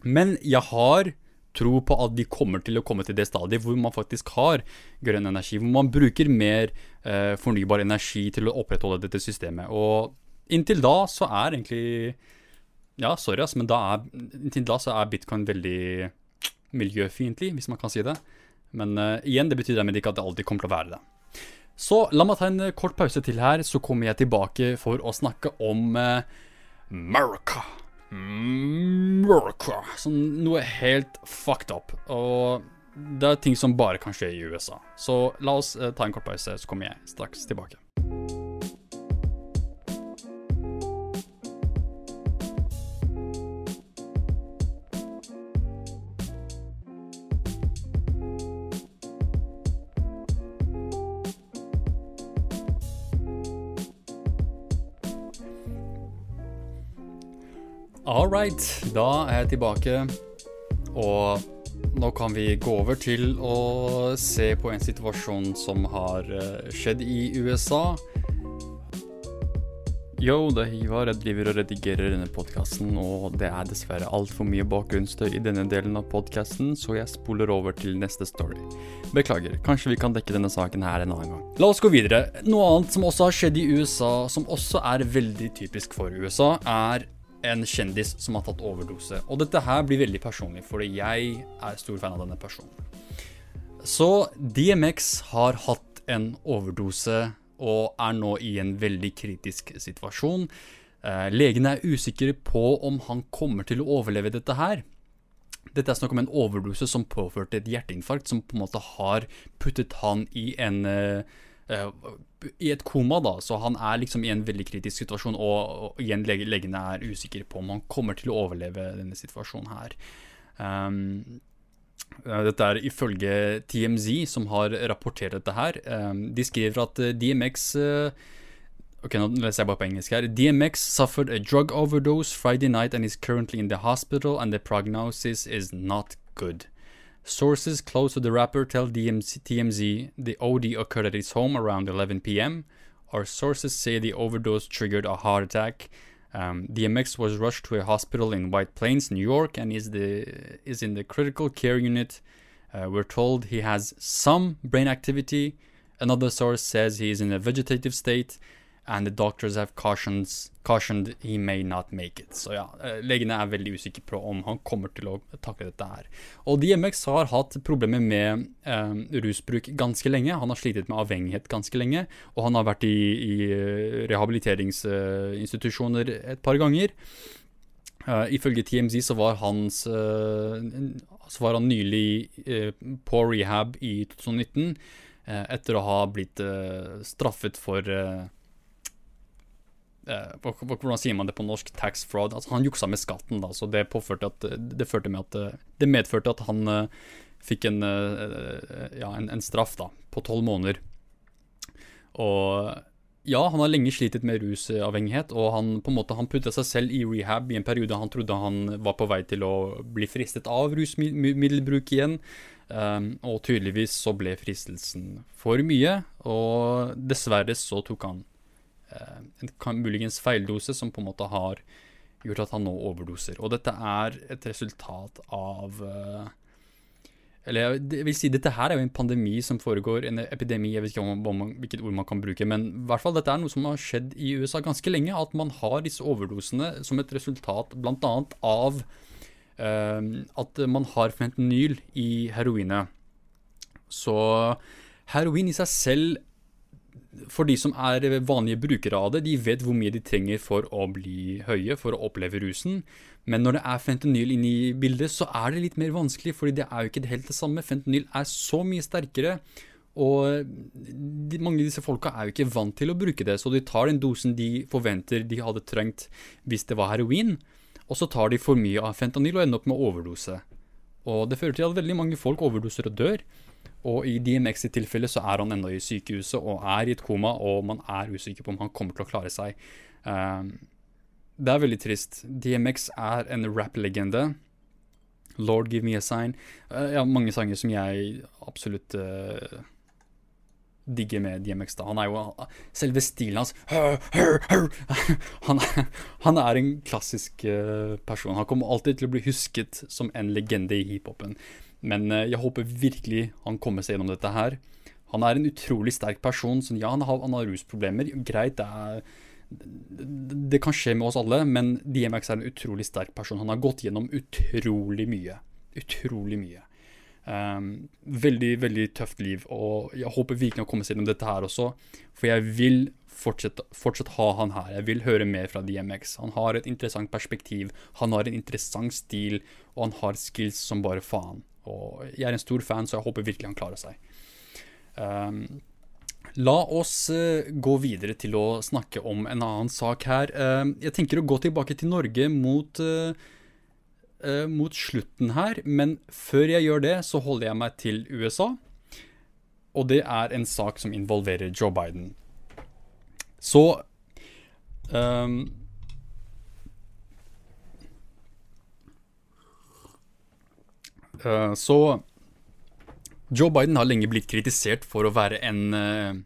Men jeg har tro på at de kommer til å komme til det stadiet hvor man faktisk har grønn energi. Hvor man bruker mer uh, fornybar energi til å opprettholde dette systemet. Og inntil da så er egentlig ja, sorry, ass, men da er, inntil da så er bitcoin veldig miljøfiendtlig, hvis man kan si det. Men uh, igjen, det betyr dermed ikke at det alltid kommer til å være det. Så la meg ta en eh, kort pause til her, så kommer jeg tilbake for å snakke om uh, America. America. Sånn noe helt fucked up. Og det er ting som bare kan skje i USA. Så la oss uh, ta en kort pause, så kommer jeg straks tilbake. All right, da er jeg tilbake. Og nå kan vi gå over til å se på en situasjon som har eh, skjedd i USA. Yo, det er Hivar. Jeg driver og redigerer denne podkasten, og det er dessverre altfor mye bakgrunnsstøy i denne delen av podkasten, så jeg spoler over til neste story. Beklager, kanskje vi kan dekke denne saken her en annen gang. La oss gå videre. Noe annet som også har skjedd i USA, som også er veldig typisk for USA, er en kjendis som har tatt overdose. Og dette her blir veldig personlig, fordi jeg er stor fan av denne personen. Så DMX har hatt en overdose og er nå i en veldig kritisk situasjon. Eh, legene er usikre på om han kommer til å overleve dette her. Dette er snakk om en overdose som påførte et hjerteinfarkt, som på en måte har puttet han i en uh, i et koma, da, så han er liksom i en veldig kritisk situasjon, og, og igjen legene er usikre på om han kommer til å overleve denne situasjonen her. Um, Eh, dette er ifølge TMZ, som har rapportert dette her. Um, de skriver at eh, DMX Ok, nå leser jeg bare på engelsk her. DMX suffered a drug overdose Friday night and is currently in the hospital, and the prognosis is not good. Sources close to the rapper tell DMZ, TMZ the OD occurred at his home around 11 p.m. Our sources say the overdose triggered a heart attack. Um, DMX was rushed to a hospital in White Plains, New York, and is the is in the critical care unit. Uh, we're told he has some brain activity. Another source says he is in a vegetative state, and the doctors have cautions, cautioned he may not make it. Så ja, eh, legene er veldig usikre på om han kommer til å takle dette her. Og DMX har hatt problemer med eh, rusbruk ganske lenge. Han har slitet med avhengighet ganske lenge, og han har vært i, i eh, rehabiliteringsinstitusjoner et par ganger. Uh, ifølge TMZ så var, hans, uh, så var han nylig uh, på rehab i 2019 etter å ha blitt straffet for Hvordan sier man det på norsk? Tax fraud. Altså, han juksa med skatten, da, så det, at, det, at, eh, det medførte at han uh, fikk en, uh, ja, en, en, straff da, på tolv måneder. Og ja, han har lenge slitet med rusavhengighet, og han på en måte han putta seg selv i rehab i en periode han trodde han var på vei til å bli fristet av rusmiddelbruk igjen. Um, og tydeligvis så ble fristelsen for mye, og dessverre så tok han Eh, en muligens feildose som på en måte har gjort at han nå overdoser. Og dette er et resultat av eh, Eller jeg vil si, dette her er jo en pandemi som foregår, en epidemi, jeg vet ikke om, om, hvilket ord man kan bruke, men i hvert fall dette er noe som har skjedd i USA ganske lenge. At man har disse overdosene som et resultat bl.a. av uh, at man har fentanyl i heroinet. Så heroin i seg selv for de som er vanlige brukere av det, de vet hvor mye de trenger for å bli høye, for å oppleve rusen. Men når det er fentanyl inne i bildet, så er det litt mer vanskelig, fordi det er jo ikke helt det samme. Fentanyl er så mye sterkere, og de, mange av disse folka er jo ikke vant til å bruke det, så de tar den dosen de forventer de hadde trengt hvis det var heroin, og så tar de for mye av fentanyl og ender opp med overdose. Og det fører til at veldig mange folk overdoser og dør. Og i DMX sitt tilfelle så er han ennå i sykehuset og er i et koma, og man er usikker på om han kommer til å klare seg. Um, det er veldig trist. DMX er en rap-legende. Lord Give Me A Sign. Uh, ja, mange sanger som jeg absolutt uh, digger med DMX. da. Han er jo Selve stilen hans <laughs> han, han, er en klassisk uh, person. Han kommer alltid til å bli husket som en legende i hiphopen. Men eh, jeg håper virkelig han kommer seg gjennom dette her. Han er en utrolig sterk person. Så ja, han har, han har rusproblemer. Greit, det, er, det kan skje med oss alle, men DMX er en utrolig sterk person. Han har gått gjennom utrolig mye. Utrolig mye. Um, veldig, veldig tøft liv, og jeg håper virkelig han kommer seg gjennom dette her også. For jeg vil fortsatt, fortsatt, ha han her. Jeg vil høre mer fra DMX. Han har et interessant perspektiv, han har en interessant stil, og han har skills som bare faen. Og jeg er en stor fan, så jeg håper virkelig han klarer seg. Um, la oss uh, gå videre til å snakke om en annen sak her. Uh, jeg tenker å gå tilbake til Norge mot, uh, mot slutten her, men før jeg gjør det, så holder jeg meg til USA. Og det er en sak som involverer Joe Biden. Så um, så Joe Biden har lenge blitt kritisert for å være en uh,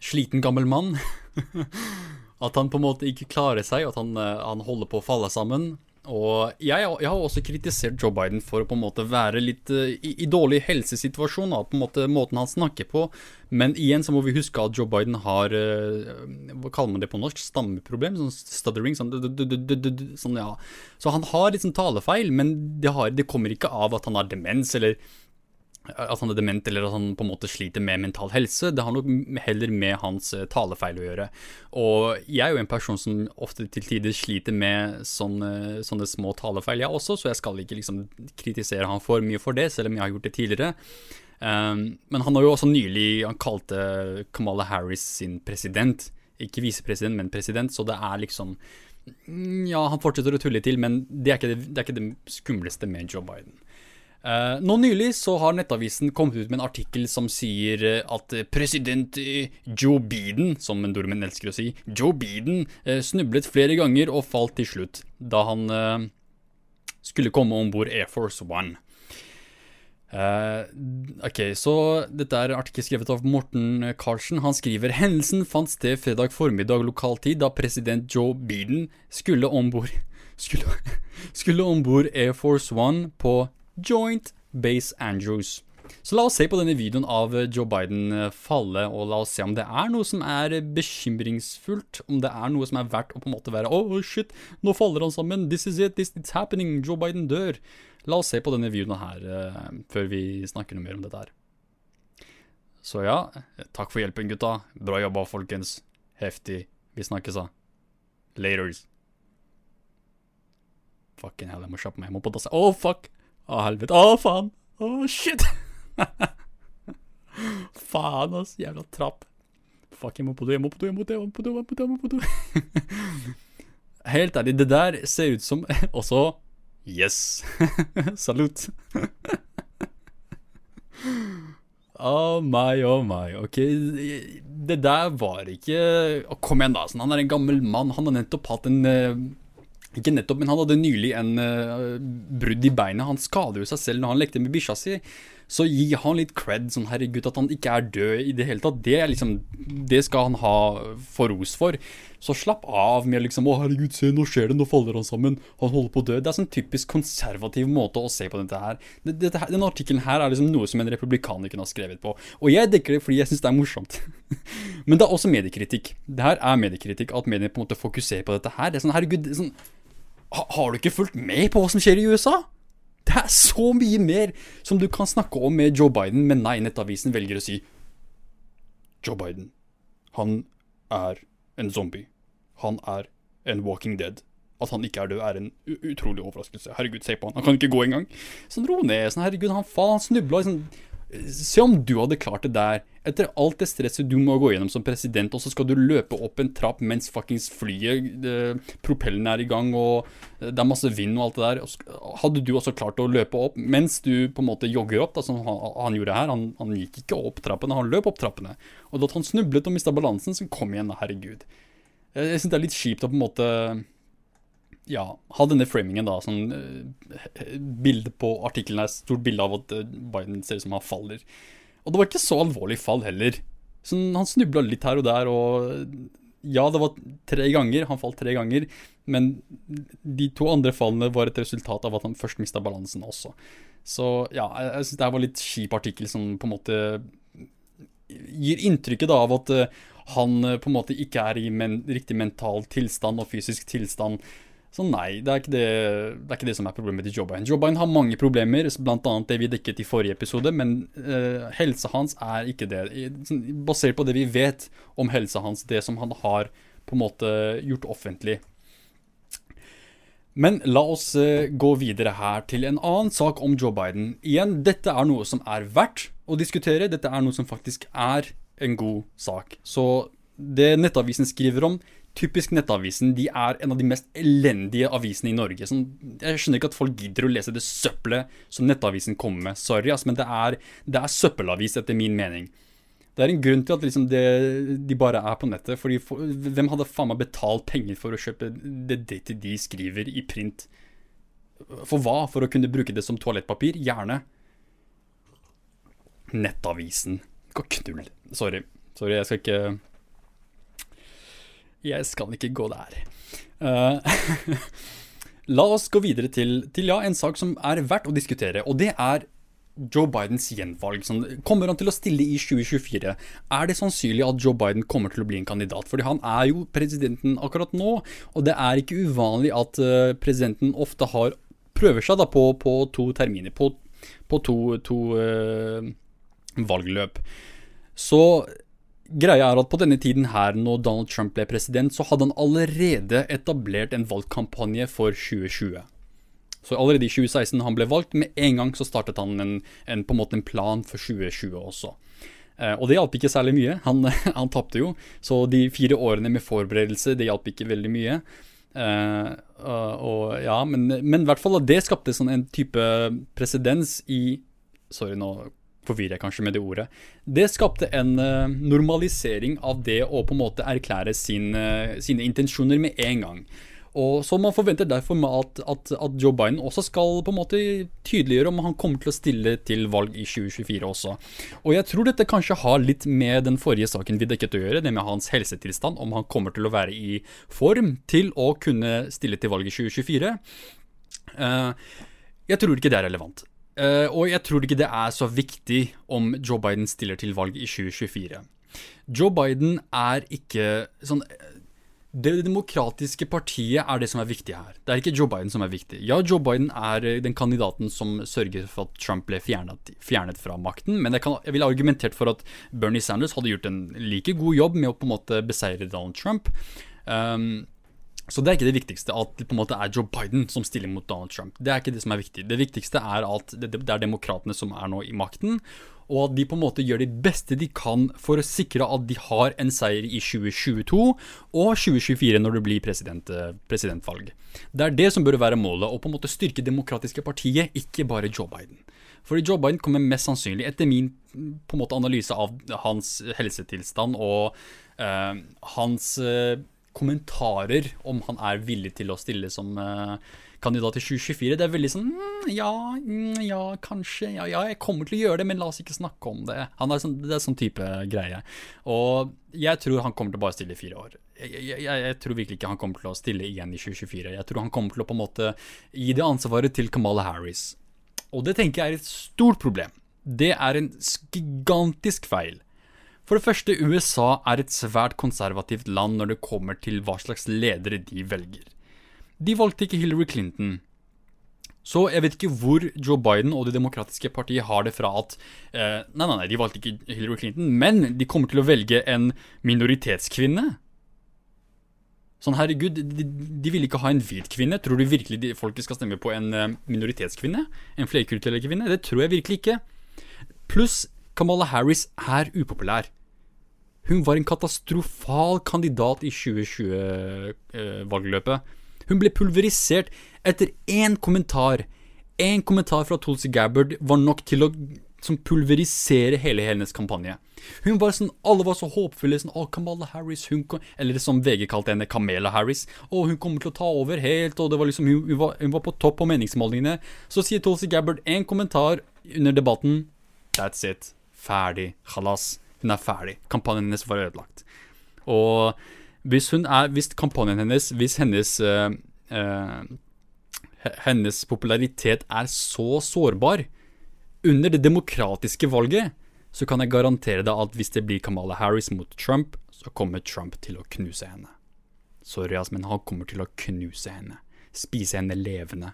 sliten gammel mann. <laughs> At han på en måte ikke klarer seg, at han, eh, han holder på å falle sammen. Og jeg, jeg, har også kritisert Joe Biden for å på en måte være litt uh, i, i, dårlig helsesituasjon. Da, på en måte Måten han snakker på. Men igjen så må vi huske at Joe Biden har uh, Hva kaller man det på norsk? Stammeproblem? Sånn stuttering? Sånn, sånn, ja. Så han har sånn talefeil, men det, har, det kommer ikke av at han har demens eller at han er dement eller at han på en måte sliter med mental helse. Det har nok heller med hans eh, talefeil å gjøre. Og jeg er jo en person som ofte til tider sliter med sånne, sånne små talefeil, jeg også, så jeg skal ikke liksom kritisere han for mye for det, selv om jeg har gjort det tidligere. Um, men han har jo også nylig Han kalte Kamala Harris sin president. Ikke visepresident, men president, så det er liksom mm, Ja, han fortsetter å tulle til, men det er ikke det, det, er ikke det skumleste med Joe Biden. Uh, nå nylig så har Nettavisen kommet ut med en artikkel som sier eh, at president eh, Joe Biden, som en nordmenn elsker å si, Joe Biden uh, snublet flere ganger og falt til slutt da han uh, skulle komme om bord Air Force One. ok, så dette er artikkel skrevet av Morten Karlsen. Han skriver hendelsen fant sted fredag formiddag lokal tid da president Joe Biden skulle om bord <laughs> skulle, skulle Air Force One på Joint Base Andrews. Så la oss se på denne videoen av Joe Biden eh, falle, og la oss se om det er noe som er bekymringsfullt. Om det er noe som er verdt å på en måte være Oh shit, nå faller han sammen. This is it. This it's happening. Joe Biden dør. La oss se på denne videoen her uh, før vi snakker noe mer om dette her. Så ja, takk for hjelpen, gutta. Bra jobba, folkens. Heftig. Vi snakkes, da. Laters. Fucking hell, jeg må kjappe meg. Jeg må på dass. Oh, fuck! Å, helvete. Å, faen. Å, shit. <laughs> faen, ass. Jævla trapp. Fuck, jeg må på do, jeg må på do, jeg må på do, jeg må på do. Jeg må på do, jeg må på do. <laughs> Helt ærlig, det der ser ut som <laughs> også Yes. Salut. Oh my, oh my. Ok, det der var ikke Kom igjen, da. Sånn, han er en gammel mann. Han har nettopp hatt en uh, ikke nettopp, men han hadde nylig en uh, brudd i beinet. Han skader jo seg selv når han lekte med bikkja si. Så gi han litt cred, sånn herregud, at han ikke er død i det hele tatt. Det, liksom, det skal han ha for ros for. Så slapp av med liksom 'Å, herregud, se, nå skjer det, nå faller han sammen'. Han holder på å dø. Det er sånn typisk konservativ måte å se på dette her. Dette, denne artikkelen her er liksom noe som en republikaner kunne ha skrevet på. Og jeg dekker det fordi jeg syns det er morsomt. <laughs> Men det er også mediekritikk. Det her er mediekritikk, at mediene på en måte fokuserer på dette her. Det er sånn, herregud, det er sånn har du ikke fulgt med på hva som skjer i USA? Det er så mye mer som du kan snakke om med Joe Biden, men nei, Nettavisen velger å si Joe Biden, han er en zombie. Han er en walking dead. At han ikke er død, er en utrolig overraskelse. Herregud, se på han. Han kan ikke gå engang. Sånn, ro ned. Sånn, herregud, han faen, snubla. Sånn, Se om du hadde klart det der. Etter alt det stresset du må gå gjennom som president, og så skal du løpe opp en trapp mens fuckings flyet, det, propellen er i gang, og det er masse vind og alt det der. Hadde du også klart å løpe opp mens du på en måte jogger opp, da, som han gjorde her? Han, han, gikk ikke opp trappene, han løp opp trappene. Og da han snublet og mista balansen, så kom igjen, herregud. Jeg, jeg syns det er litt kjipt å på en måte ja, ha denne framingen, da. Sånn uh, bilde på artikkelen er stort bilde av at uh, Biden ser ut som han faller. Og det var ikke så alvorlig fall heller. Sånn, han snubla litt her og der, og ja, det var tre ganger. Han falt tre ganger. Men de to andre fallene var et resultat av at han først mista balansen også. Så ja, jeg, syns det var litt kjip artikkel som på en måte gir inntrykket da av at uh, han på en måte ikke er i men, riktig mental tilstand og fysisk tilstand så nei, det er ikke det, det, er ikke det som er problemet til Joe Biden. Joe Biden har mange problemer, bl.a. det vi dekket i forrige episode, men uh, helsa hans er ikke det. Sånn, basert på det vi vet om helsa hans, det som han har på en måte gjort offentlig. Men la oss uh, gå videre her til en annen sak om Joe Biden. Igjen, dette er noe som er verdt å diskutere. Dette er noe som faktisk er en god sak. Så det Nettavisen skriver om, typisk Nettavisen. De er en av de mest elendige avisene i Norge. Sånn, jeg skjønner ikke at folk gidder å lese det søppelet som Nettavisen kommer med. Sorry, ass, men det er, det er søppelavis, etter min mening. Det er en grunn til at liksom det, de bare er på nettet. Fordi for, Hvem hadde faen meg betalt penger for å kjøpe det dette de skriver i print? For hva? For å kunne bruke det som toalettpapir? Gjerne. Nettavisen. Gå knull. Sorry. Sorry, jeg skal ikke jeg skal ikke gå der. Uh, <laughs> la oss gå videre til, til ja, en sak som er verdt å diskutere, og det er Joe Bidens gjenvalg. Kommer han til å stille i 2024? Er det sannsynlig at Joe Biden kommer til å bli en kandidat? Fordi han er jo presidenten akkurat nå, og det er ikke uvanlig at uh, presidenten ofte har prøver seg da på, på to terminer, på, på to, to uh, valgløp. Så greia er at på denne tiden her, når Donald Trump ble president, så hadde han allerede etablert en valgkampanje for 2020. Så allerede i 2016 han ble valgt, med en gang så startet han en, en på en måte en plan for 2020 også. Eh, og det hjalp ikke særlig mye. Han, <laughs> han tapte jo. Så de fire årene med forberedelse, det hjalp ikke veldig mye. Eh, og ja, men, men, i hvert fall det skapte sånn en type presedens i Sorry, nå forvirrer jeg kanskje med det ordet. Det skapte en uh, normalisering av det å på en måte erklære sin, uh, sine intensjoner med en gang. Og så Man forventer derfor at, at, at, Joe Biden også skal på en måte tydeliggjøre om han kommer til å stille til valg i 2024 også. Og jeg tror dette kanskje har litt med den forrige saken vi dekket å gjøre, det med hans helsetilstand, om han kommer til å være i form til å kunne stille til valg i 2024. Uh, jeg tror ikke det er relevant. Uh, og jeg tror ikke det er så viktig om Joe Biden stiller til valg i 2024. Joe Biden er ikke sånn det demokratiske partiet er det som er viktig her. Det er ikke Joe Biden som er viktig. Ja, Joe Biden er eh, den kandidaten som sørger for at Trump ble fjernet, fjernet fra makten, men jeg, kan, jeg ville argumentert for at Bernie Sanders hadde gjort en like god jobb med å på en måte beseire Donald Trump. Um, så det er ikke det viktigste, at det på en måte er Joe Biden som stiller mot Donald Trump. Det er ikke det som er viktig. Det viktigste er at det, er demokratene som er nå i makten, og at de på en måte gjør det beste de kan for å sikre at de har en seier i 2022 og 2024 når det blir president, eh, presidentvalg. Det er det som bør være målet, å på en måte styrke demokratiske partiet, ikke bare Joe Biden. Fordi Joe Biden kommer mest sannsynlig, etter min på en måte analyse av hans helsetilstand og øh, hans uh, kommentarer om han er villig til å stille som uh, kandidat i 2024. Det er veldig sånn mm, ja, mm, ja, kanskje. Ja, ja, jeg kommer til å gjøre det, men la oss ikke snakke om det. Er sånn, det er sånn type greie. Og jeg tror han kommer til å bare stille i fire år. Jeg, jeg, jeg, tror virkelig ikke han kommer til å stille igjen i 2024. Jeg tror han kommer til å på en måte gi det ansvaret til Kamala Harris. Og det tenker jeg er et stort problem. Det er en gigantisk feil. For det første, USA er et svært konservativt land når det kommer til hva slags ledere de velger. De valgte ikke Hillary Clinton. Så jeg vet ikke hvor Joe Biden og Det demokratiske partiet har det fra at eh, Nei, nei, nei, de valgte ikke Hillary Clinton, men de kommer til å velge en minoritetskvinne. Sånn, herregud, de, de vil ikke ha en hvit kvinne. Tror du virkelig de, folket skal stemme på en uh, minoritetskvinne? En flerkulturell kvinne? Det tror jeg virkelig ikke. Pluss, Kamala Harris er upopulær. Hun var en katastrofal kandidat i 2020-valgløpet. Uh, hun ble pulverisert etter én kommentar. Én kommentar fra Tulsi Gabbard var nok til å som pulverisere hele hennes kampanje. Hun var sånn, Alle var så håpfulle. sånn, å, Kamala Harris, hun kom, Eller som VG kalte henne, Kamela Harris. Å, hun kommer til å ta over helt. og det var liksom, Hun, hun, var, hun var, på topp på meningsmålingene. Så sier Tulsi Gabbard én kommentar under debatten. That's it. Ferdig. Halas. Hun er ferdig. Kampanjen hennes var ødelagt. Og hvis, hun er, hvis kampanjen hennes, hvis hennes øh, øh, hennes popularitet er så sårbar under det demokratiske valget, så kan jeg garantere deg at hvis det blir Kamala Harris mot Trump, så kommer Trump til å knuse henne. Sorry, ass, men han kommer til å knuse henne. Spise henne levende.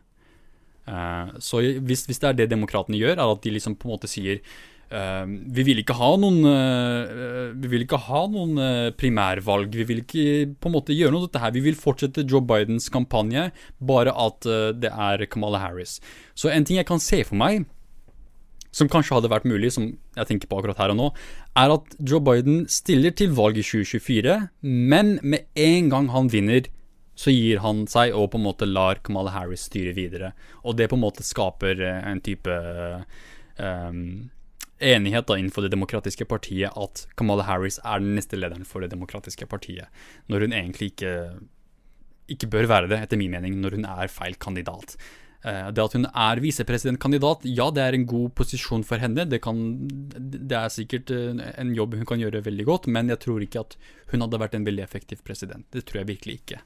Uh, så hvis, hvis, det er det demokratene gjør, er at de liksom på en måte sier vi vil ikke ha noen uh, Vi vil ikke ha noen uh, primærvalg. Vi vil ikke på en måte gjøre noe dette her. Vi vil fortsette Joe Bidens kampanje, bare at det er Kamala Harris. Så en ting jeg kan se for meg, som kanskje hadde vært mulig, som jeg tenker på akkurat her og nå, er at Joe Biden stiller til valg i 2024, men med en gang han vinner, så gir han seg og på en måte lar Kamala Harris styre videre. Og det på en måte skaper en type um, enighet da innenfor Det demokratiske partiet at Kamala Harris er den neste lederen for Det demokratiske partiet, når hun egentlig ikke, ikke bør være det, etter min mening, når hun er feil kandidat. Eh, det at hun er visepresidentkandidat, ja, det er en god posisjon for henne. Det, kan, det, er sikkert eh, en jobb hun kan gjøre veldig godt, men jeg tror ikke at hun hadde vært en veldig effektiv president. Det tror jeg virkelig ikke.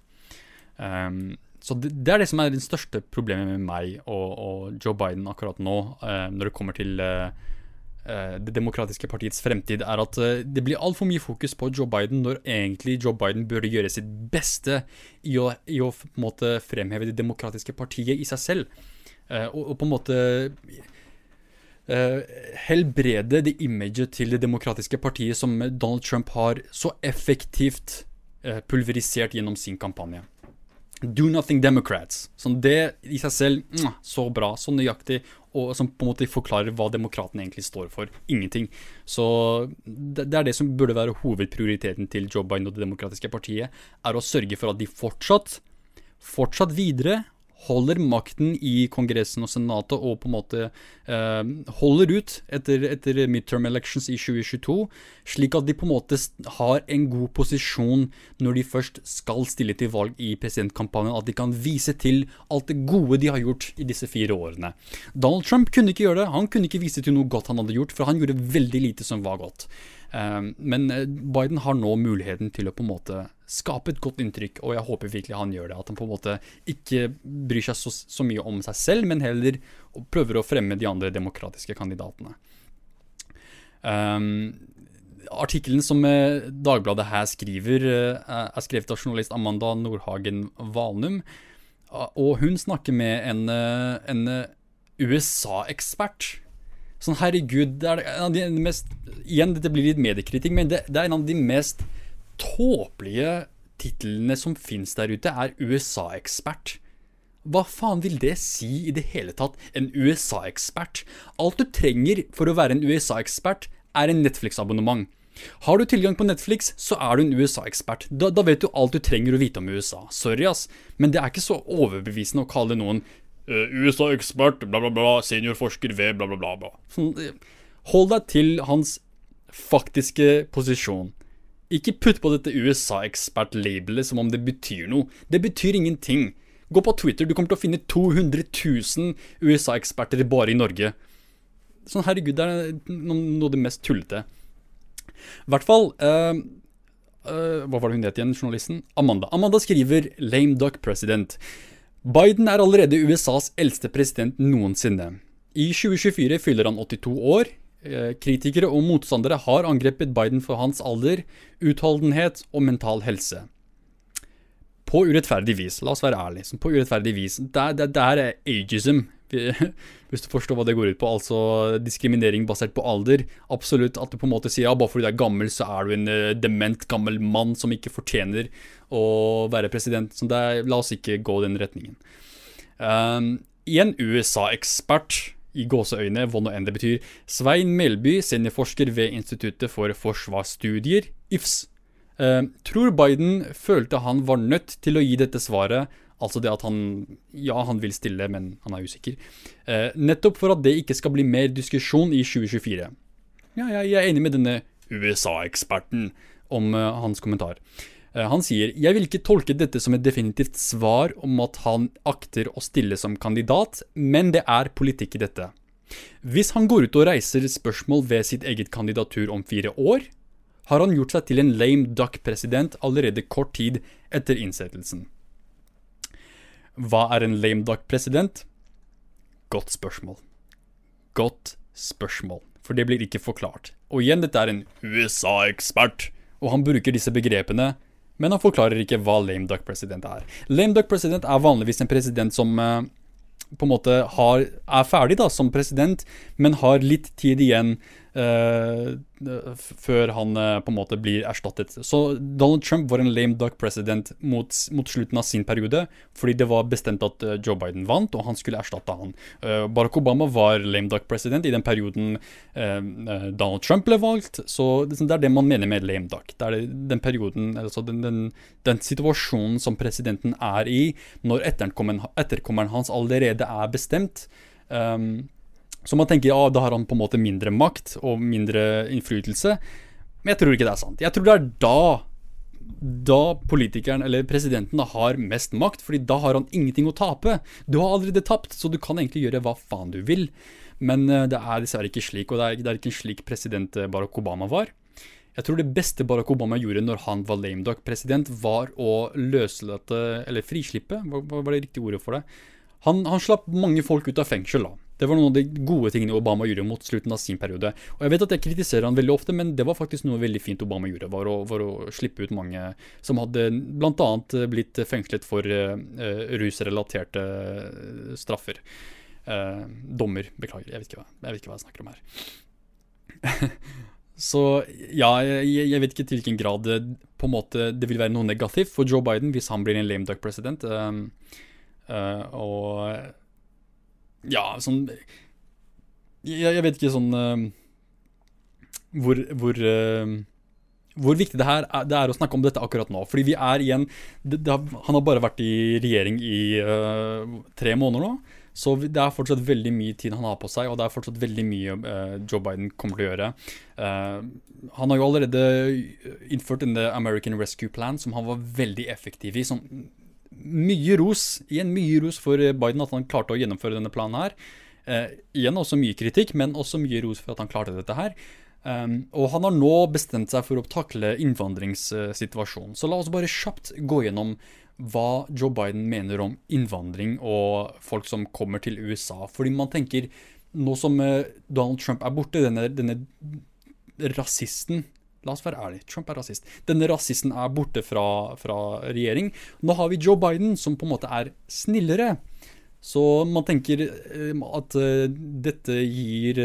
Um, så det, det, er det som er det største problemet med meg og, og Joe Biden akkurat nå, uh, når det kommer til uh, Det demokratiske partiets fremtid, er at det blir altfor mye fokus på Joe Biden når egentlig Joe Biden burde gjøre sitt beste i å, i å måte fremheve det demokratiske partiet i seg selv. Og, og, på en måte helbrede det imaget til det demokratiske partiet som Donald Trump har så effektivt pulverisert gjennom sin kampanje. Do Nothing Democrats. Sånn det i seg selv så bra, så nøyaktig, og som på en måte forklarer hva demokratene egentlig står for. Ingenting. Så det, det er det som burde være hovedprioriteten til Joe Biden og Det demokratiske partiet, er å sørge for at de fortsatt, fortsatt videre holder makten i Kongressen og Senatet og på en måte eh, holder ut etter, etter, midterm elections i 2022, slik at de på en måte har en god posisjon når de først skal stille til valg i presidentkampanjen, at de kan vise til alt det gode de har gjort i disse fire årene. Donald Trump kunne ikke gjøre det, han kunne ikke vise til noe godt han hadde gjort, for han gjorde veldig lite som var godt. Ehm, men eh, Biden har nå muligheten til å på en måte skape et godt inntrykk, og jeg håper virkelig han gjør det. At han på en måte ikke bryr seg så, så mye om seg selv, men heller prøver å fremme de andre demokratiske kandidatene. Um, artikkelen som eh, Dagbladet her skriver, eh, er skrevet av journalist Amanda Nordhagen Valnum. Og hun snakker med en, en USA-ekspert Sånn, herregud, det er en av de mest Igjen, dette blir litt mediekritikk, men det, det er en av de mest tåpelige titlene som fins der ute, er USA-ekspert. Hva faen vil det si i det hele tatt? En USA-ekspert? Alt du trenger for å være en USA-ekspert, er en Netflix-abonnement. Har du tilgang på Netflix, så er du en USA-ekspert. Da, da, vet du alt du trenger å vite om USA. Sorry, ass, men det er ikke så overbevisende å kalle noen USA-ekspert, bla, bla, bla, seniorforsker ved bla, bla, bla. Sånn, hold deg til hans faktiske posisjon. Ikke putt på dette USA-ekspert-labelet som om det betyr noe. Det betyr ingenting. Gå på Twitter, du kommer til å finne 200 000 USA-eksperter bare i Norge. Sånn, herregud, det er noe av det mest tullete. I hvert fall uh, uh, Hva var det hun het igjen, journalisten? Amanda. Amanda skriver 'Lame duck president'. Biden er allerede USAs eldste president noensinne. I 2024 fyller han 82 år. Eh, kritikere og motstandere har angrepet Biden for hans alder, utholdenhet og mental helse. På urettferdig vis. La oss være ærlige. På urettferdig vis. Det, det, det er ageism, <laughs> hvis du forstår hva det går ut på. Altså diskriminering basert på alder. Absolutt at du på en måte sier ja, bare fordi du er gammel, så er du en uh, dement gammel mann som ikke fortjener å være president. Så er, la oss ikke gå den retningen. Um, en USA-ekspert i gåseøyne, hva nå enn det betyr, Svein Melby, seniorforsker ved Instituttet for forsvarsstudier, IFS, uh, tror Biden følte han var nødt til å gi dette svaret Altså det at han Ja, han vil stille, men han er usikker. Eh, nettopp for at det ikke skal bli mer diskusjon i 2024. Ja, jeg, jeg er enig med denne USA-eksperten om eh, hans kommentar. Eh, han sier jeg vil ikke tolke dette som et definitivt svar om at han akter å stille som kandidat, men det er politikk i dette. Hvis han går ut og reiser spørsmål ved sitt eget kandidatur om fire år, har han gjort seg til en lame duck-president allerede kort tid etter innsettelsen. Hva er en lame duck-president? Godt spørsmål. Godt spørsmål, for det blir ikke forklart. Og igjen, dette er en USA-ekspert, og han bruker disse begrepene men han forklarer ikke hva lame duck president er. Lame duck president er vanligvis en president som uh, på en måte har, er ferdig da som president, men har litt tid igjen før han uh, på en måte blir erstattet. Så Donald Trump var en lame duck president mot, mot slutten av sin periode, fordi det var bestemt at uh, Joe Biden vant, og han skulle erstatte han. Barack Obama var lame duck president i den perioden Donald Trump ble valgt, så det, er det man mener med lame duck. Det er den perioden, altså den, den, den situasjonen som presidenten er i når etterkommeren, etterkommeren hans allerede er bestemt. Um, så man tenker ja, da har han på en måte mindre makt og mindre innflytelse. Men jeg tror ikke det er sant. Jeg tror det er da da politikeren eller presidenten har mest makt, fordi da har han ingenting å tape. Du har allerede tapt, så du kan egentlig gjøre hva faen du vil. Men eh, det er dessverre ikke slik, og det er, det er ikke slik president eh, Barack Obama var. Jeg tror det beste Barack Obama gjorde når han var lame duck-president, var å løslate, eller frislippe, hva var det riktige ordet for det? Han, han slapp mange folk ut av fengsel, da. Det var noen av de gode tingene Obama gjorde mot slutten av sin periode. Og Jeg vet at jeg kritiserer han veldig ofte, men det var faktisk noe veldig fint Obama gjorde. Var å, var å slippe ut mange som hadde bl.a. blitt fengslet for uh, rusrelaterte straffer. Uh, dommer. Beklager, jeg vet, ikke hva, jeg vet ikke hva jeg snakker om her. <laughs> Så ja, jeg, jeg, vet ikke til hvilken grad det, på en måte, det vil være noe negativt for Joe Biden hvis han blir en lame duck president. Um, uh, og ja, sånn jeg, jeg, vet ikke sånn uh, hvor, hvor, uh, hvor viktig det er, det er å snakke om dette akkurat nå. Fordi vi er igjen det, det har, Han har bare vært i regjering i tre måneder nå. Så det er fortsatt veldig mye tid han har på seg, og det er fortsatt veldig mye uh, Joe Biden kommer til å gjøre. Uh, han har jo allerede innført denne American Rescue Plan, som han var veldig effektiv i. Som mye ros, igjen mye ros for Biden at han klarte å gjennomføre denne planen her. Eh, igjen også mye kritikk, men også mye ros for at han klarte dette her. Um, og han har nå bestemt seg for å takle innvandringssituasjonen. Så la oss bare kjapt gå gjennom hva Joe Biden mener om innvandring og folk som kommer til USA. Fordi man tenker, nå som eh, Donald Trump er borte, denne, denne rasisten La oss være ærlige, Trump er rasist. Denne rasisten er borte fra, fra, regjering. Nå har vi Joe Biden, som på en måte er snillere. Så man tenker eh, at eh, dette gir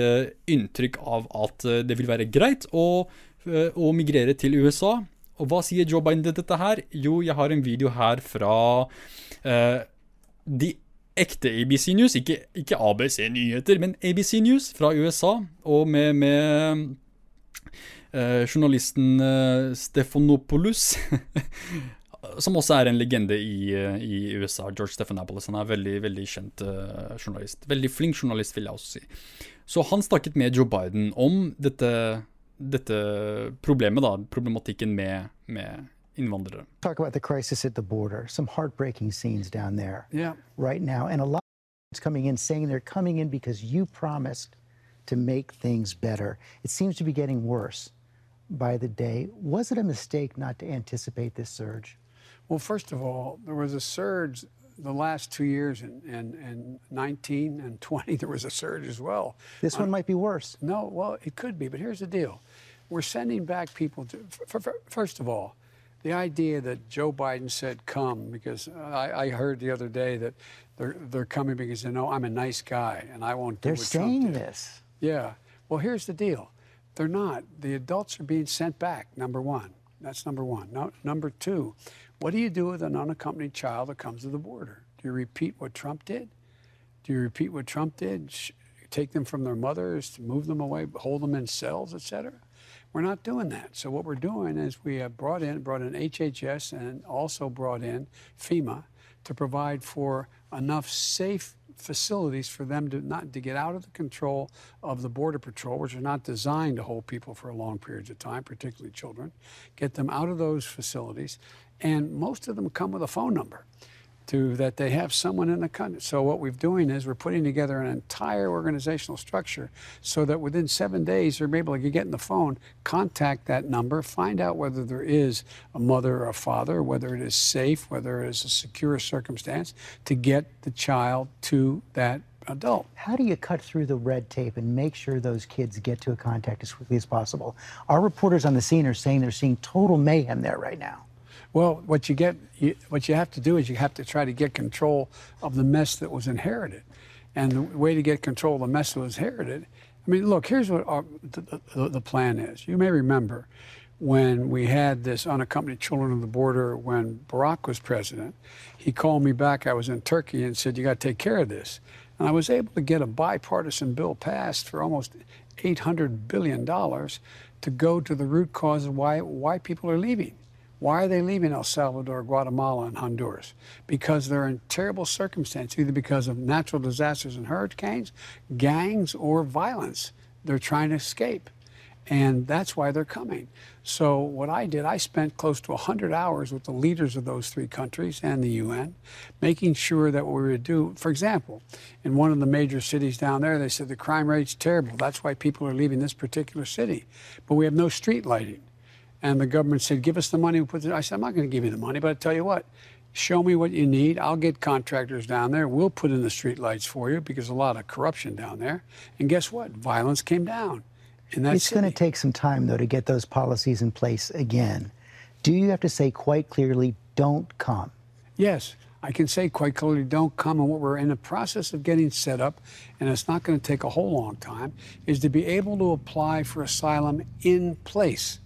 inntrykk av at det vil være greit å, å migrere til USA. Og hva sier Joe Biden til dette her? Jo, jeg har en video her fra uh, de ekte ABC News, ikke, ikke ABC Nyheter, men ABC News fra USA, og med, med uh, journalisten eh, Stefanopoulos. <laughs> som også er en legende i, i, USA. George Stephanopoulos. Han er veldig veldig kjent uh, journalist. Veldig flink journalist, vil jeg også si. Så han snakket med Joe Biden om dette dette problemet, da, problematikken med, med innvandrere. Talk about the crisis at the border. Some heartbreaking scenes down there yeah. right now. And a lot of coming in saying they're coming in because you promised to make things better. It seems to be getting worse by the day. Was it a mistake not to anticipate this surge? Well, first of all, there was a surge the last two years in, in, in 19 and 20, there was a surge as well. This one uh, might be worse. No, well, it could be, but here's the deal. We're sending back people to, first of all, the idea that Joe Biden said come, because I, I, heard the other day that they're, they're coming because they know I'm a nice guy and I won't do they're what saying Trump did. this. Yeah. Well, here's the deal. They're not. The adults are being sent back, number one. That's number one. No, number two, what do you do with an unaccompanied child that comes to the border? Do you repeat what Trump did? Do you repeat what Trump did? Take them from their mothers, move them away, hold them in cells, etc. We're not doing that. So what we're doing is we have brought in brought in HHS and also brought in FEMA to provide for enough safe facilities for them to not to get out of the control of the border patrol, which are not designed to hold people for a long periods of time, particularly children. Get them out of those facilities and most of them come with a phone number to that they have someone in the country. So what we're doing is we're putting together an entire organizational structure so that within seven days they're able to get in the phone, contact that number, find out whether there is a mother or a father, whether it is safe, whether it is a secure circumstance to get the child to that adult. How do you cut through the red tape and make sure those kids get to a contact as quickly as possible? Our reporters on the scene are saying they're seeing total mayhem there right now. Well, what you get, you, what you have to do is you have to try to get control of the mess that was inherited, and the way to get control of the mess that was inherited. I mean, look, here's what our, the, the, the plan is. You may remember when we had this unaccompanied children of the border when Barack was president. He called me back. I was in Turkey and said, "You got to take care of this." And I was able to get a bipartisan bill passed for almost 800 billion dollars to go to the root cause of why why people are leaving. Why are they leaving El Salvador, Guatemala, and Honduras? Because they're in terrible circumstances, either because of natural disasters and hurricanes, gangs, or violence. They're trying to escape. And that's why they're coming. So, what I did, I spent close to 100 hours with the leaders of those three countries and the UN, making sure that what we would do, for example, in one of the major cities down there, they said the crime rate's terrible. That's why people are leaving this particular city. But we have no street lighting. And the government said, give us the money. We put. I said, I'm not going to give you the money, but I tell you what, show me what you need. I'll get contractors down there. We'll put in the street lights for you because a lot of corruption down there. And guess what? Violence came down. it's going to take some time, though, to get those policies in place again. Do you have to say quite clearly, don't come? Yes. I can say quite clearly, don't come. And what we're in the process of getting set up, and it's not going to take a whole long time, is to be able to apply for asylum in place.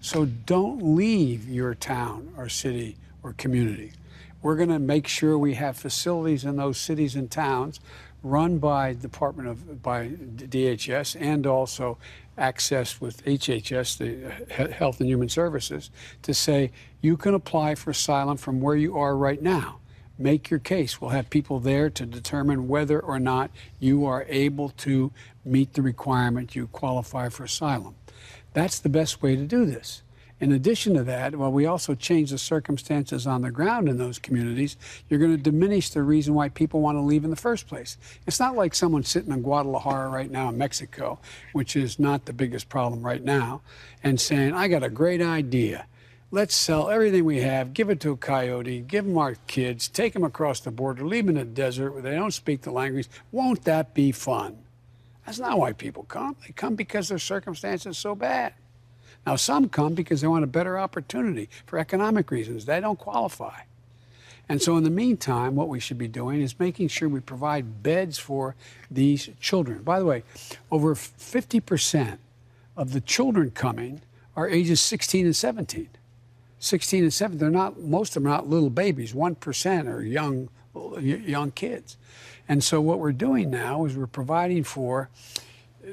So don't leave your town or city or community. We're going to make sure we have facilities in those cities and towns run by Department of by DHS and also accessed with HHS, the Health and Human Services, to say you can apply for asylum from where you are right now. Make your case. We'll have people there to determine whether or not you are able to meet the requirement you qualify for asylum. That's the best way to do this. In addition to that, while we also change the circumstances on the ground in those communities, you're going to diminish the reason why people want to leave in the first place. It's not like someone sitting in Guadalajara right now in Mexico, which is not the biggest problem right now, and saying, I got a great idea. Let's sell everything we have, give it to a coyote, give them our kids, take them across the border, leave them in the desert where they don't speak the language. Won't that be fun? That's not why people come. They come because their circumstances are so bad. Now, some come because they want a better opportunity for economic reasons. They don't qualify. And so, in the meantime, what we should be doing is making sure we provide beds for these children. By the way, over 50% of the children coming are ages 16 and 17. 16 and 17, they're not, most of them are not little babies. 1% are young, young kids. And so, what we're doing now is we're providing for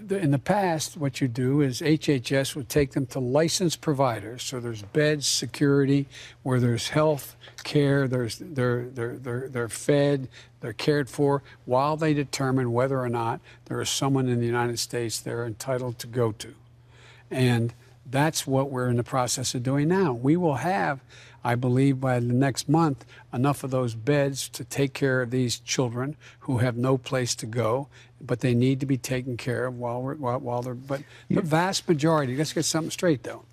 in the past, what you do is HHS would take them to licensed providers. So there's beds, security, where there's health care, there's they're they're they're they're fed, they're cared for while they determine whether or not there is someone in the United States they're entitled to go to. And that's what we're in the process of doing now. We will have I believe by the next month, enough of those beds to take care of these children who have no place to go, but they need to be taken care of while, we're, while, while they're. But the vast majority, let's get something straight though.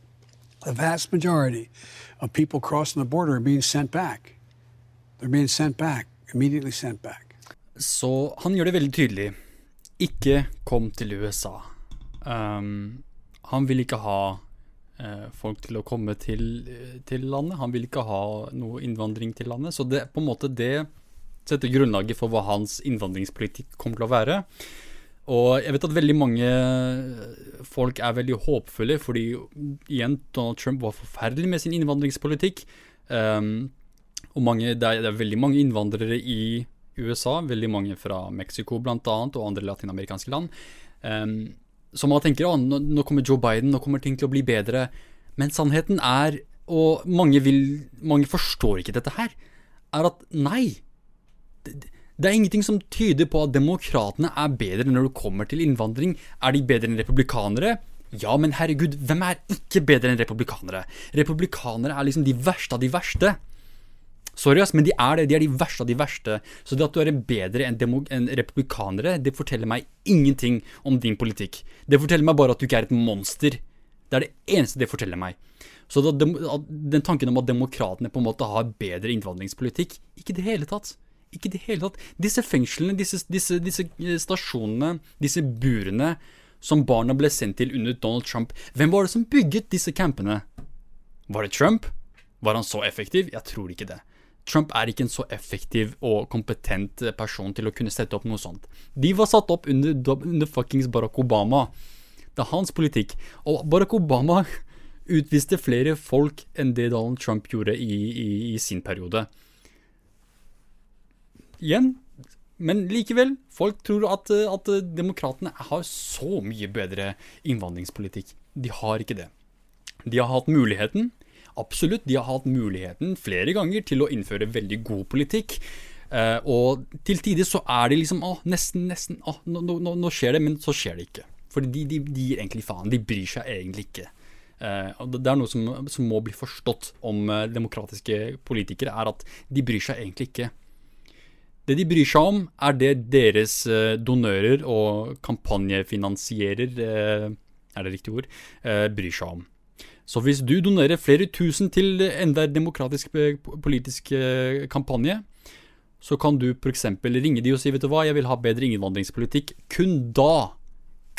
The vast majority of people crossing the border are being sent back. They're being sent back, immediately sent back. Så han gjør det veldig tydelig. Ikke kom til USA. Um, han vil ikke ha folk til å komme til, til, landet. Han vil ikke ha noe innvandring til landet. Så det på en måte det setter grunnlaget for hva hans innvandringspolitikk kommer til å være. Og jeg vet at veldig mange folk er veldig håpfulle, fordi igjen, Donald Trump var forferdelig med sin innvandringspolitikk. Um, og mange, det, er, det er veldig mange innvandrere i USA, veldig mange fra Mexico bl.a. og andre latinamerikanske land. Um, så man tenker at nå, kommer Joe Biden, nå kommer ting til å bli bedre. Men sannheten er, og mange, vil, mange forstår ikke dette her, er at nei. Det, det er ingenting som tyder på at demokratene er bedre når det kommer til innvandring. Er de bedre enn republikanere? Ja, men herregud, hvem er ikke bedre enn republikanere? Republikanere er liksom de verste av de verste. Sorry, ass, men de er det. De er de verste av de verste. Så det at du er bedre enn, en republikanere, det forteller meg ingenting om din politikk. Det forteller meg bare at du ikke er et monster. Det er det eneste det forteller meg. Så da, den tanken om at demokratene på en måte har bedre innvandringspolitikk Ikke i det hele tatt. Ikke i det hele tatt. Disse fengslene, disse, disse, disse eh, stasjonene, disse burene som barna ble sendt til under Donald Trump, hvem var det som bygget disse campene? Var det Trump? Var han så effektiv? Jeg tror ikke det. Trump er ikke en så effektiv og kompetent person til å kunne sette opp noe sånt. De var satt opp under, under fuckings Barack Obama. Det er hans politikk. Og Barack Obama <laughs> utviste flere folk enn det Donald Trump gjorde i, i, i sin periode. Igjen, men likevel, folk tror at, at demokratene har så mye bedre innvandringspolitikk. De har ikke det. De har hatt muligheten, absolutt, de har hatt muligheten flere ganger til å innføre veldig god politikk. Eh, og til tider så er det liksom åh, nesten, nesten, åh, nå, nå, nå, skjer det, men så skjer det ikke. For de, de, de gir egentlig faen. De bryr seg egentlig ikke. Eh, og det er noe som, som, må bli forstått om eh, demokratiske politikere, er at de bryr seg egentlig ikke. Det de bryr seg om, er det deres eh, donører og kampanjefinansierer, er det riktig ord, bryr seg om. Så hvis du donerer flere tusen til en demokratisk politisk kampanje, så kan du f.eks. ringe de og si vet du hva, jeg vil ha bedre innvandringspolitikk. Kun da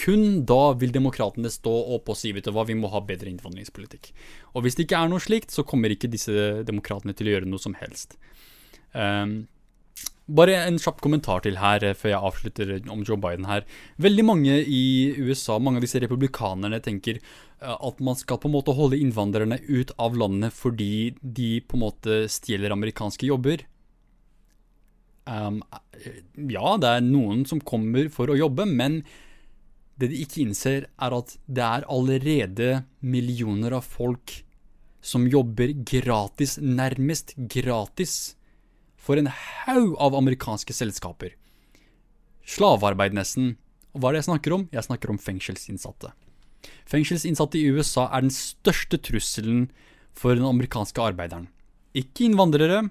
kun da vil demokratene stå opp og si vet du hva, vi må ha bedre innvandringspolitikk. Og hvis det ikke er noe slikt, så kommer ikke disse demokratene til å gjøre noe som helst. Um, bare en kjapp kommentar til her eh, før jeg avslutter om Joe Biden her. Veldig mange i USA, mange av disse republikanerne, tenker eh, at man skal på en måte holde innvandrerne ut av landet fordi de på en måte stjeler amerikanske jobber. Um, ja, det er noen som kommer for å jobbe, men det de ikke innser, er at det er allerede millioner av folk som jobber gratis, nærmest gratis, for en haug av amerikanske selskaper. Slavearbeid, nesten. Og hva er det jeg snakker om? Jeg snakker om fengselsinnsatte. Fengselsinnsatte i USA er den største trusselen for den amerikanske arbeideren. Ikke innvandrere,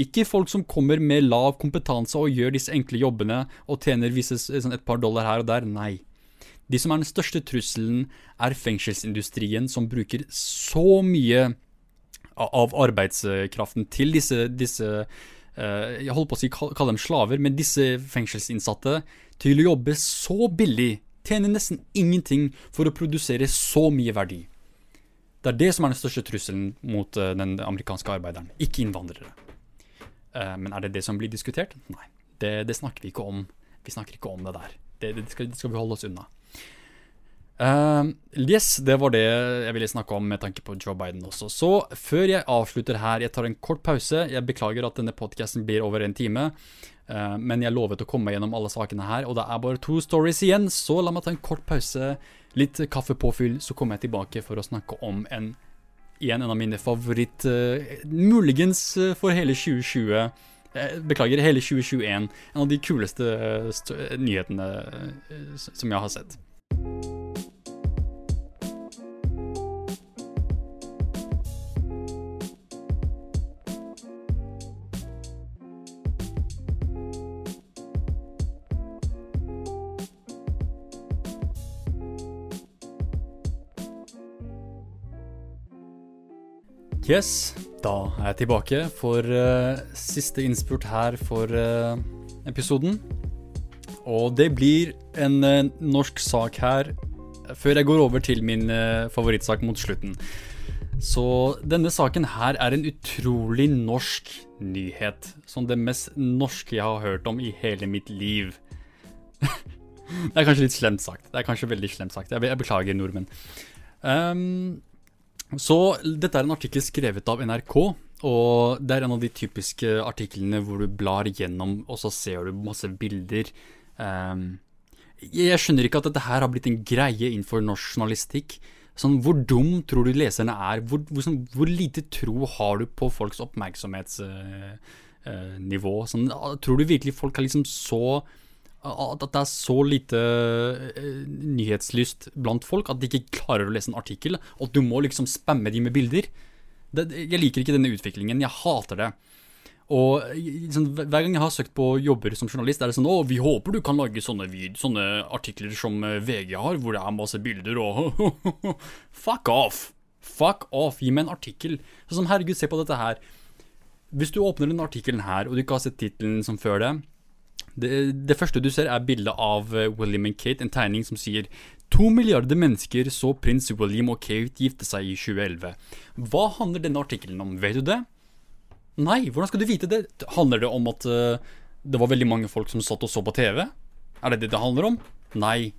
ikke folk som kommer med lav kompetanse og gjør disse enkle jobbene og tjener sånn et par dollar her og der. Nei. De som er den største trusselen, er fengselsindustrien, som bruker så mye av arbeidskraften til disse, disse uh, Jeg holder på å si kalle dem slaver, men disse fengselsinnsatte til å jobbe så billig, tjene nesten ingenting for å produsere så mye verdi. Det er det som er den største trusselen mot uh, den amerikanske arbeideren, ikke innvandrere. Uh, men er det det som blir diskutert? Nei, det, det, snakker vi ikke om. Vi snakker ikke om det der. Det, det, skal, det skal, vi holde oss unna. Uh, yes, det var det jeg ville snakke om med tanke på Joe Biden også. Så før jeg avslutter her, jeg tar en kort pause. Jeg beklager at denne podkasten blir over en time. Uh, men jeg lovet å komme gjennom alle sakene her, og det er bare to stories igjen. Så la meg ta en kort pause, litt kaffepåfyll, så kommer jeg tilbake for å snakke om en igjen en av mine favoritt uh, Muligens uh, for hele 2020 uh, Beklager, hele 2021. En av de kuleste nyhetene som jeg har sett. Yes, da er jeg tilbake for uh, siste innspurt her for uh, episoden. Og det blir en uh, norsk sak her før jeg går over til min favorittsak mot slutten. Så denne saken her er en utrolig norsk nyhet. Som det mest norske jeg har hørt om i hele mitt liv. <laughs> det er kanskje litt slemt sagt. Det er kanskje veldig slemt sagt. Jeg, beklager, nordmenn. Um, så dette er en artikkel skrevet av NRK, og det er en av de typiske artiklene hvor du blar gjennom, og så ser du masse bilder. Um, jeg skjønner ikke at dette her har blitt en greie innenfor norsk journalistikk. Sånn, Hvor dum tror du leserne er? Hvor, hvor, sånn, hvor lite tro har du på folks oppmerksomhetsnivå? Uh, uh, sånn, tror du virkelig folk er liksom så at det er så lite uh, nyhetslyst blant folk at de ikke klarer å lese en artikkel, at du må liksom spamme de med bilder. Det, jeg liker ikke denne utviklingen. Jeg hater det. Og liksom, Hver gang jeg har søkt på jobber som journalist, er det sånn Å, vi håper du kan lage sånne, sånne artikler som eh, VG har, hvor det er masse bilder og <laughs> Fuck off! Fuck off! Gi meg en artikkel. Sånn, herregud, se på dette her. Hvis du åpner denne artikkelen her, og du ikke har sett tittelen som før det det, det, første du ser, er bildet av eh, William og Kate, en tegning som sier To milliarder mennesker så prins William og Kate gifte seg i 2011. Hva handler denne artikkelen om, vet du det? Nei, hvordan skal du vite det? Handler det om at uh, det var veldig mange folk som satt og så på TV? Er det det det handler om? Nei,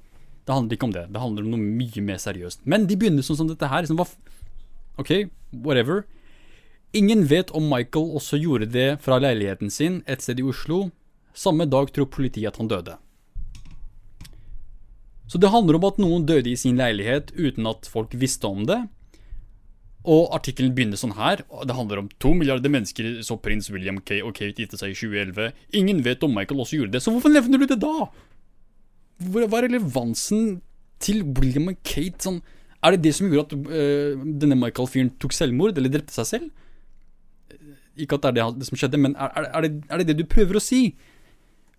det handler ikke om det. Det handler om noe mye mer seriøst. Men de begynner sånn som dette her. Liksom, ok, whatever. Ingen vet om Michael også gjorde det fra leiligheten sin et sted i Oslo, samme dag tror politiet at han døde. Så det handler om at noen døde i sin leilighet uten at folk visste om det. Og artikkelen begynner sånn her. Det handler om to milliarder mennesker så prins William Kay og Kate gifte seg i 2011. Ingen vet om Michael også gjorde det, så hvorfor nevner du det da? Hva er relevansen til William og Kate. Sånn, er det det som gjorde at uh, denne Michael-fyren tok selvmord, eller drepte seg selv? Ikke at det er det som skjedde, men er, er, det, er, det, det du prøver å si?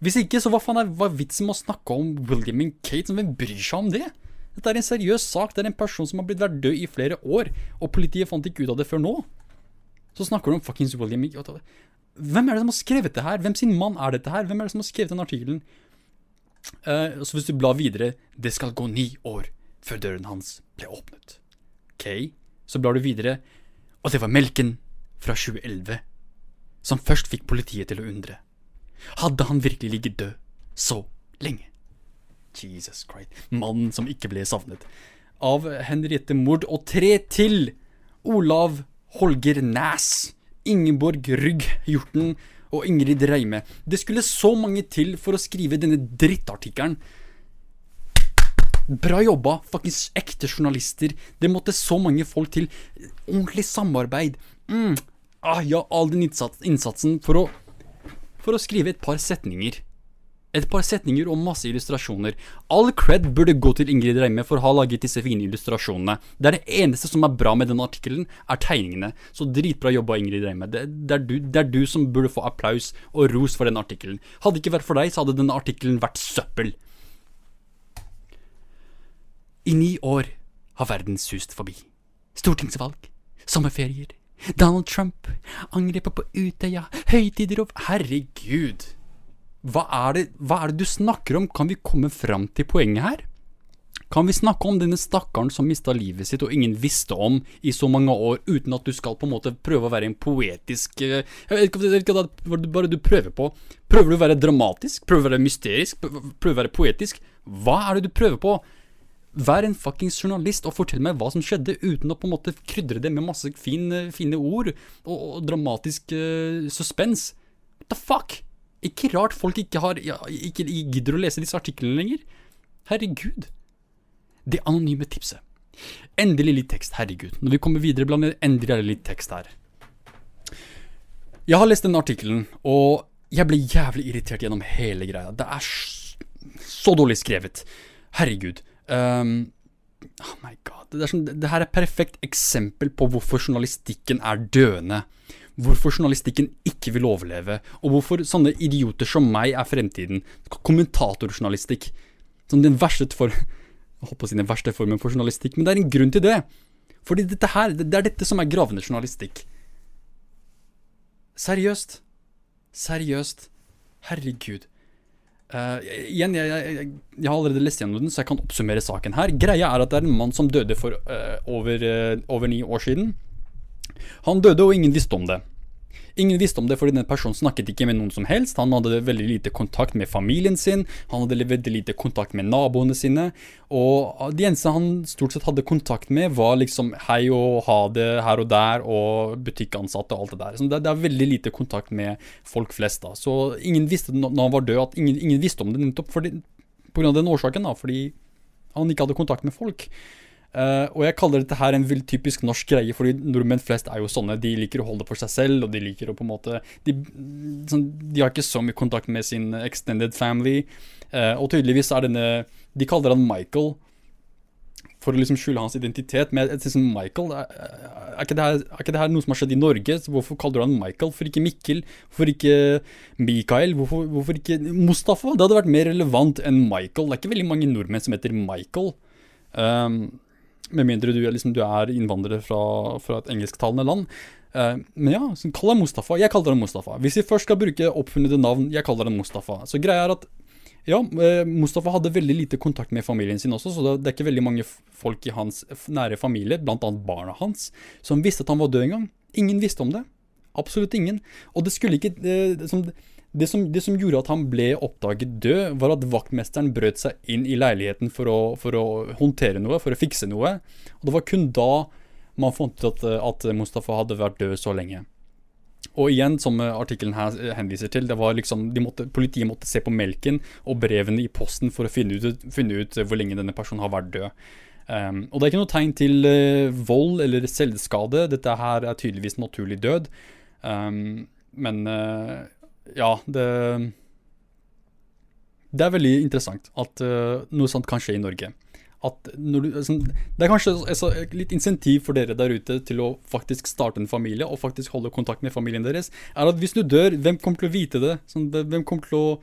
Hvis ikke, så hva faen er hva vitsen med å snakke om William og Kate? Hvem bryr seg om det? Dette er en seriøs sak. Det er en person som har blitt vært død i flere år, og politiet fant ikke ut av det før nå. Så snakker du om fuckings William Kate. Hvem er det som har skrevet det her? Hvem sin mann er dette her? Hvem er det som har skrevet den artikkelen? Uh, så hvis du blar videre Det skal gå ni år før døren hans ble åpnet. Ok, så blar du videre, og det var melken fra 2011 som først fikk politiet til å undre. Hadde han virkelig ligget død så lenge? Jesus Christ. Mannen som ikke ble savnet. Av Henriette Mord og tre til. Olav Holger Næs. Ingeborg Rygg Hjorten og Ingrid Reime. Det skulle så mange til for å skrive denne drittartikkelen. Bra jobba, fuckings ekte journalister. Det måtte så mange folk til. Ordentlig samarbeid. Mm. Ah, ja, all den innsatsen for å, for å skrive et par setninger. Et par setninger og masse illustrasjoner. All cred burde gå til Ingrid Reime for å ha laget disse fine illustrasjonene. Det er det eneste som er bra med denne artikkelen, er tegningene. Så dritbra jobba, Ingrid Reime. Det, det, er du, det, er du, som burde få applaus og ros for denne artikkelen. Hadde det ikke vært for deg, så hadde denne artikkelen vært søppel. I ni år har verden sust forbi. Stortingsvalg, sommerferier, Donald Trump, angrepet på Utøya, høytider og Herregud! Hva er, det, hva er det du snakker om? Kan vi komme fram til poenget her? Kan vi snakke om denne stakkaren som mista livet sitt og ingen visste om i så mange år, uten at du skal på en måte prøve å være en poetisk eh, Jeg vet ikke, hva det bare du prøver på. Prøver du å være dramatisk? Prøver du å være mysterisk? Prøver du å være poetisk? Hva er det du prøver på? Vær en fuckings journalist og fortell meg hva som skjedde, uten å på en måte krydre det med masse fine, fine ord og, og dramatisk uh, suspens. What the fuck? Ikke rart folk ikke, har, ja, ikke gidder å lese disse artiklene lenger. Herregud. Det anonyme tipset. Endelig litt tekst, herregud. Når vi kommer videre, blant endelig er det litt tekst her. Jeg har lest denne artikkelen, og jeg ble jævlig irritert gjennom hele greia. Det er så dårlig skrevet. Herregud. Um, oh my god. Det, sånn, det her er et perfekt eksempel på hvorfor journalistikken er døende hvorfor journalistikken ikke vil overleve, og hvorfor sånne idioter som meg er fremtiden. Kommentatorjournalistikk. Som den verste for si den verste formen for journalistikk, men det er en grunn til det. Fordi dette her, det er dette som er gravende journalistikk. Seriøst. Seriøst. Herregud. Uh, igjen, jeg, jeg, jeg, har allerede lest gjennom den, så jeg kan oppsummere saken her. Greia er at det er en mann som døde for uh, over, uh, over ni år siden. Han døde, og ingen visste om det. Ingen visste om det fordi den personen snakket ikke med noen som helst. Han hadde veldig lite kontakt med familien sin, han hadde veldig lite kontakt med naboene sine. Og de eneste han stort sett hadde kontakt med, var liksom hei og ha det her og der, og butikkansatte og alt det der. Så det, er veldig lite kontakt med folk flest, da. Så ingen visste når han var død, at ingen, ingen visste om det nettopp fordi, på grunn av den årsaken, da. Fordi han ikke hadde kontakt med folk. Uh, og jeg kaller dette her en typisk norsk greie, fordi nordmenn flest er jo sånne. De liker å holde for seg selv, og de liker å på en måte De, sånn, de har ikke så mye kontakt med sin extended family. Uh, og tydeligvis er denne De kaller han Michael for å liksom skjule hans identitet. Men jeg, jeg, Michael, er, er, ikke her, er, ikke det her, noe som har skjedd i Norge? Så hvorfor kaller du han Michael? Hvorfor ikke Mikkel? Hvorfor ikke Mikael? Hvorfor, hvorfor ikke Mustafa? Det hadde vært mer relevant enn Michael. Det er ikke veldig mange nordmenn som heter Michael. Um, med mindre du, liksom, du er innvandrer fra, fra et engelsktalende land. Uh, men ja, så kall deg Mustafa. Jeg kaller deg Mustafa. Hvis vi først skal bruke oppfunnede navn, jeg kaller deg Mustafa. Så greia er at ja, uh, Mustafa hadde veldig lite kontakt med familien sin også, så det, er ikke veldig mange folk i hans nære familie, bl.a. barna hans, som visste at han var død en gang. Ingen visste om det. Absolutt ingen. Og det skulle ikke det, som, det som, det som, gjorde at han ble oppdaget død, var at vaktmesteren brøt seg inn i leiligheten for å, for å, håndtere noe, for å fikse noe. Og det var kun da man fant ut at, at Mustafa hadde vært død så lenge. Og igjen, som artikkelen her henviser til, det var liksom, de måtte, politiet måtte se på melken og brevene i posten for å finne ut, finne ut hvor lenge denne personen har vært død. Um, og det er ikke noe tegn til uh, vold eller selvskade. Dette her er tydeligvis naturlig død. Um, men uh, ja, det Det er veldig interessant at uh, noe sånt kan skje i Norge. at når du, sånn, Det er kanskje altså, litt insentiv for dere der ute til å faktisk starte en familie og faktisk holde kontakt med familien deres. Er at hvis du dør, hvem kommer til å vite det? Sånn, hvem kommer til å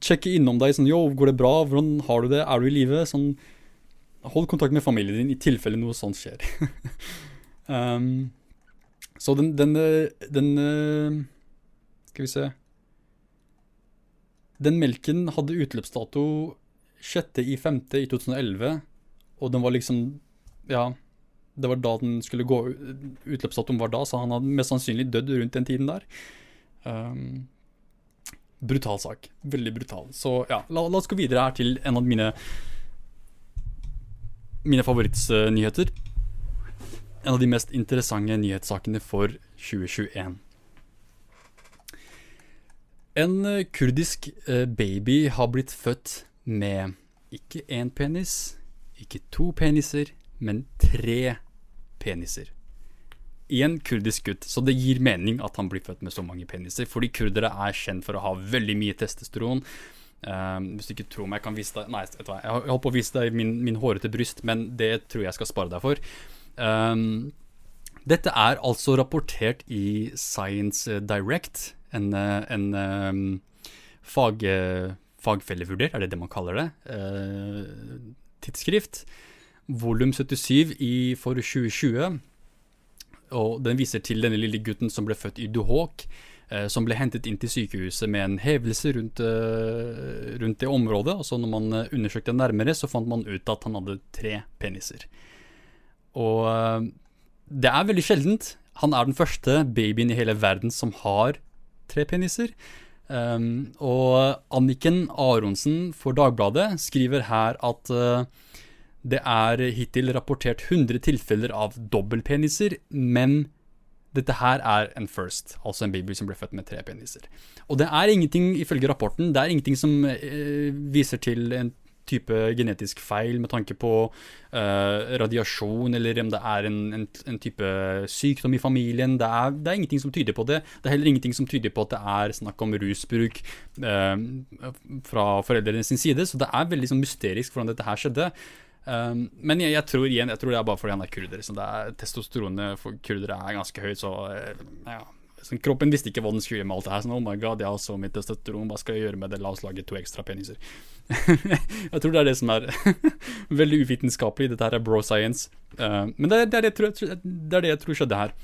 sjekke innom deg? Sånn, Yo, går det bra? Hvordan har du det? Er du i live? Sånn, hold kontakt med familien din i tilfelle noe sånt skjer. <laughs> um, så den, den, den Skal vi se Den melken hadde utløpsdato 6. i 5. i 2011, og den var liksom Ja, det var da den skulle gå Utløpsdatoen var da, så han hadde mest sannsynlig dødd rundt den tiden der. Um, brutal sak. Veldig brutal. Så ja, la, la, oss gå videre her til en av mine mine favorittnyheter. En av de mest interessante nyhetssakene for 2021. En kurdisk eh, baby har blitt født med ikke én penis, ikke to peniser, men tre peniser. I en kurdisk gutt, så det gir mening at han blir født med så mange peniser. Fordi kurdere er kjent for å ha veldig mye testosteron. Um, hvis du ikke tror meg, jeg kan vise deg Nei, vet du hva, jeg holdt på å vise deg min, min, hårete bryst, men det tror jeg skal spare deg for. Um, dette er altså rapportert i Science Direct, en, en um, fag fagfellevurdert, er det det man kaller det, uh, tidsskrift. Volum 77 i, for 2020. Og den viser til denne lille gutten som ble født i Duhok, eh, som ble hentet inn til sykehuset med en hevelse rundt, eh, rundt det området. Og så når man eh, undersøkte nærmere, så fant man ut at han hadde tre peniser. Og eh, det er veldig sjeldent. Han er den første babyen i hele verden som har tre peniser. Um, og Anniken Aronsen for Dagbladet skriver her at uh, det er hittil rapportert 100 tilfeller av dobbeltpeniser, men dette her er en first, altså en baby som ble født med tre peniser. Og det er ingenting, ifølge rapporten, det er ingenting som uh, viser til en type genetisk feil med tanke på uh, radiasjon, eller om det er en, en, en, type sykdom i familien. Det er, det er, ingenting som tyder på det. Det er heller ingenting som tyder på at det er snakk om rusbruk uh, fra foreldrene sin side. Så det er veldig sånn, mysterisk hvordan dette her skjedde. Um, men jeg, jeg, tror igjen, jeg tror det er bare fordi han er kurder. Så det er, testosteronet for kurdere er ganske høyt, så ja, Sånn, kroppen visste ikke hva den skulle gjøre med alt det her. Sånn, oh my god, jeg har så mye testosteron, hva skal jeg gjøre med det? La oss lage to ekstra peniser. <laughs> jeg tror det er det som er <laughs> veldig uvitenskapelig. Dette her er bro science. Uh, men det, det, er det, det, er det, jeg tror skjedde her.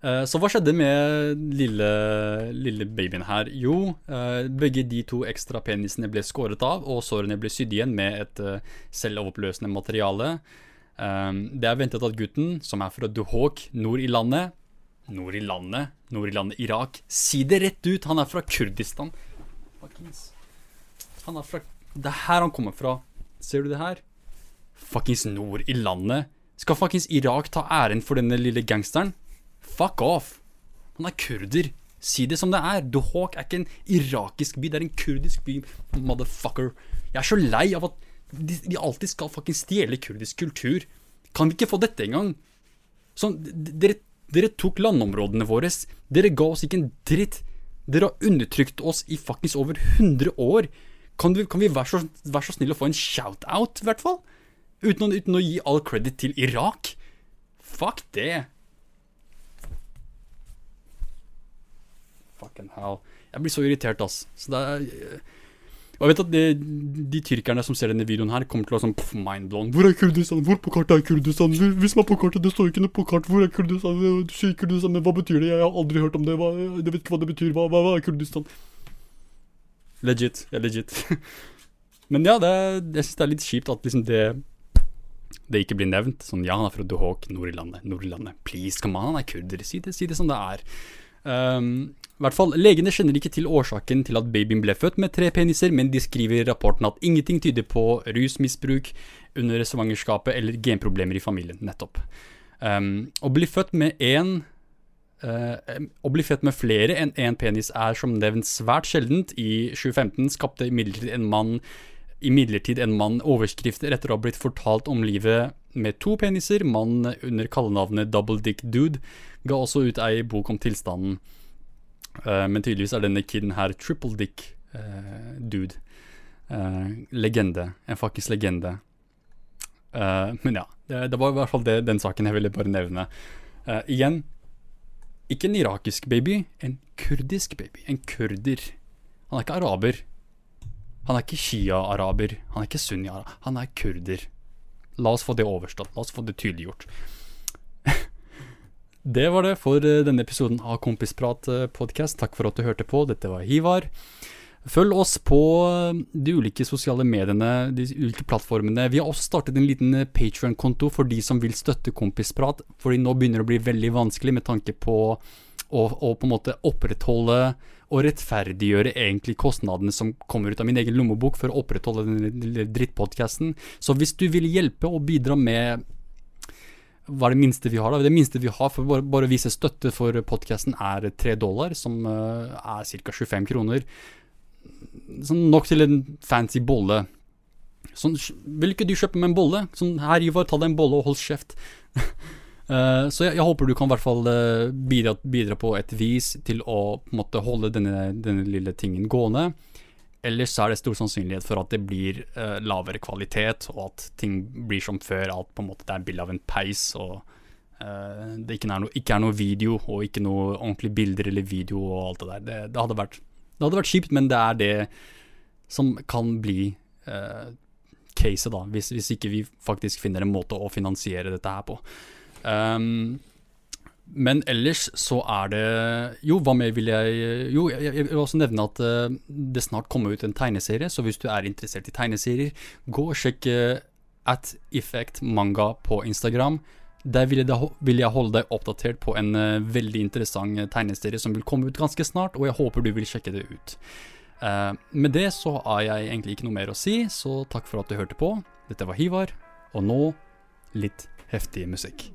Uh, så hva skjedde med lille, lille babyen her? Jo, uh, begge de to ekstra penisene ble skåret av, og sårene ble sydd igjen med et selvoppløsende materiale. det er ventet at gutten, som er fra Duhok nord i landet, Nord i landet. Nord i landet Irak. Si det rett ut! Han er fra Kurdistan. Fuckings. Han er fra Det er her han kommer fra. Ser du det her? Fuckings nord i landet. Skal fuckings Irak ta æren for denne lille gangsteren? Fuck off! Han er kurder. Si det som det er. Dohawk er ikke en irakisk by, det er en kurdisk by, motherfucker. Jeg er så lei av at de, de alltid skal fuckings stjele kurdisk kultur. Kan vi ikke få dette engang? Sånn, dere dere tok landområdene våre. Dere ga oss ikke en dritt. Dere har undertrykt oss i fuckings over 100 år. Kan, vi, kan vi være, så, være så snill å få en shout-out, i hvert fall? Uten, uten, å gi all credit til Irak? Fuck det. Fucking hell. Jeg blir så irritert, ass. Så det er og jeg vet at de, de, tyrkerne som ser denne videoen her, kommer til å være sånn pff, mindblown. Hvor er Kurdistan? Hvor på kartet er Kurdistan? Hvis man er på kartet, det står ikke noe på kart. Hvor er Kurdistan? Du sier Kurdistan, men hva betyr det? Jeg har aldri hørt om det. Hva, jeg vet ikke hva det betyr. Hva, hva, hva er Kurdistan? Legit. Ja, legit. <laughs> men ja, det, jeg syns det er litt kjipt at liksom det det ikke blir nevnt. Sånn, ja, han er fra Duhok, Nord-Irlandet. Nord-Irlandet. Please, come on, han er kurder. Si det, si det som det er. Um, i hvert fall, Legene kjenner ikke til årsaken til at babyen ble født med tre peniser, men de skriver i rapporten at ingenting tyder på rusmisbruk under svangerskapet eller genproblemer i familien. nettopp. Um, å bli født med én uh, Å bli født med flere enn én en penis er som nevnt svært sjeldent. I 2015 skapte imidlertid en mann imidlertid en mann overskrifter etter å ha blitt fortalt om livet med to peniser. Mannen under kallenavnet Double Dick Dude ga også ut ei bok om tilstanden. Uh, men tydeligvis er denne kiden her triple dick uh, dude. Uh, legende. En fuckings legende. Men ja, det, det, var i hvert fall det, den saken jeg ville bare nevne. Igjen, ikke en irakisk baby, en kurdisk baby. En kurder. Han er ikke araber. Han er ikke shia-araber. Han er ikke sunni-araber. Han er kurder. La oss få det overstått. La oss få det tydeliggjort. Det var det for denne episoden av Kompisprat podkast. Takk for at du hørte på. Dette var Hivar. Følg oss på de ulike sosiale mediene, de ulike plattformene. Vi har også startet en liten Patrion-konto for de som vil støtte Kompisprat, fordi nå begynner det å bli veldig vanskelig med tanke på å, å på en måte opprettholde og rettferdiggjøre egentlig kostnadene som kommer ut av min egen lommebok for å opprettholde den drittpodkasten. Så hvis du vil hjelpe og bidra med hva er det minste vi har? da? Det minste vi har for bare, å vise støtte for podkasten, er tre dollar, som uh, er ca. 25 kroner sånn nok til en fancy bolle. Sånn, vil ikke du kjøpe meg en bolle? Sånn, her, Ivar, ta deg en bolle og hold kjeft. uh, <laughs> så jeg, jeg, håper du kan i hvert fall uh, bidra, bidra, på et vis til å på en måte, holde denne, denne, lille tingen gående. Ellers er det stor sannsynlighet for at det blir uh, lavere kvalitet, og at ting blir som før. At på en måte det er bilde av en peis, og det ikke er, no, ikke er, noe video, og ikke noe ordentlige bilder eller video og alt det der. Det, det hadde vært det hadde vært kjipt, men det er det som kan bli uh, caset, da, hvis, hvis, ikke vi faktisk finner en måte å finansiere dette her på. Um, men ellers så er det Jo, hva mer vil jeg Jo, jeg, vil også nevne at uh, det snart kommer ut en tegneserie, så hvis du er interessert i tegneserier, gå og sjekk uh, at Effect Manga på Instagram. Der vil jeg, holde deg oppdatert på en uh, veldig interessant tegneserie som vil komme ut ganske snart, og jeg håper du vil sjekke det ut. Med det så har jeg egentlig ikke noe mer å si, så takk for at du hørte på. Dette var Hivar, og nå litt heftig musikk.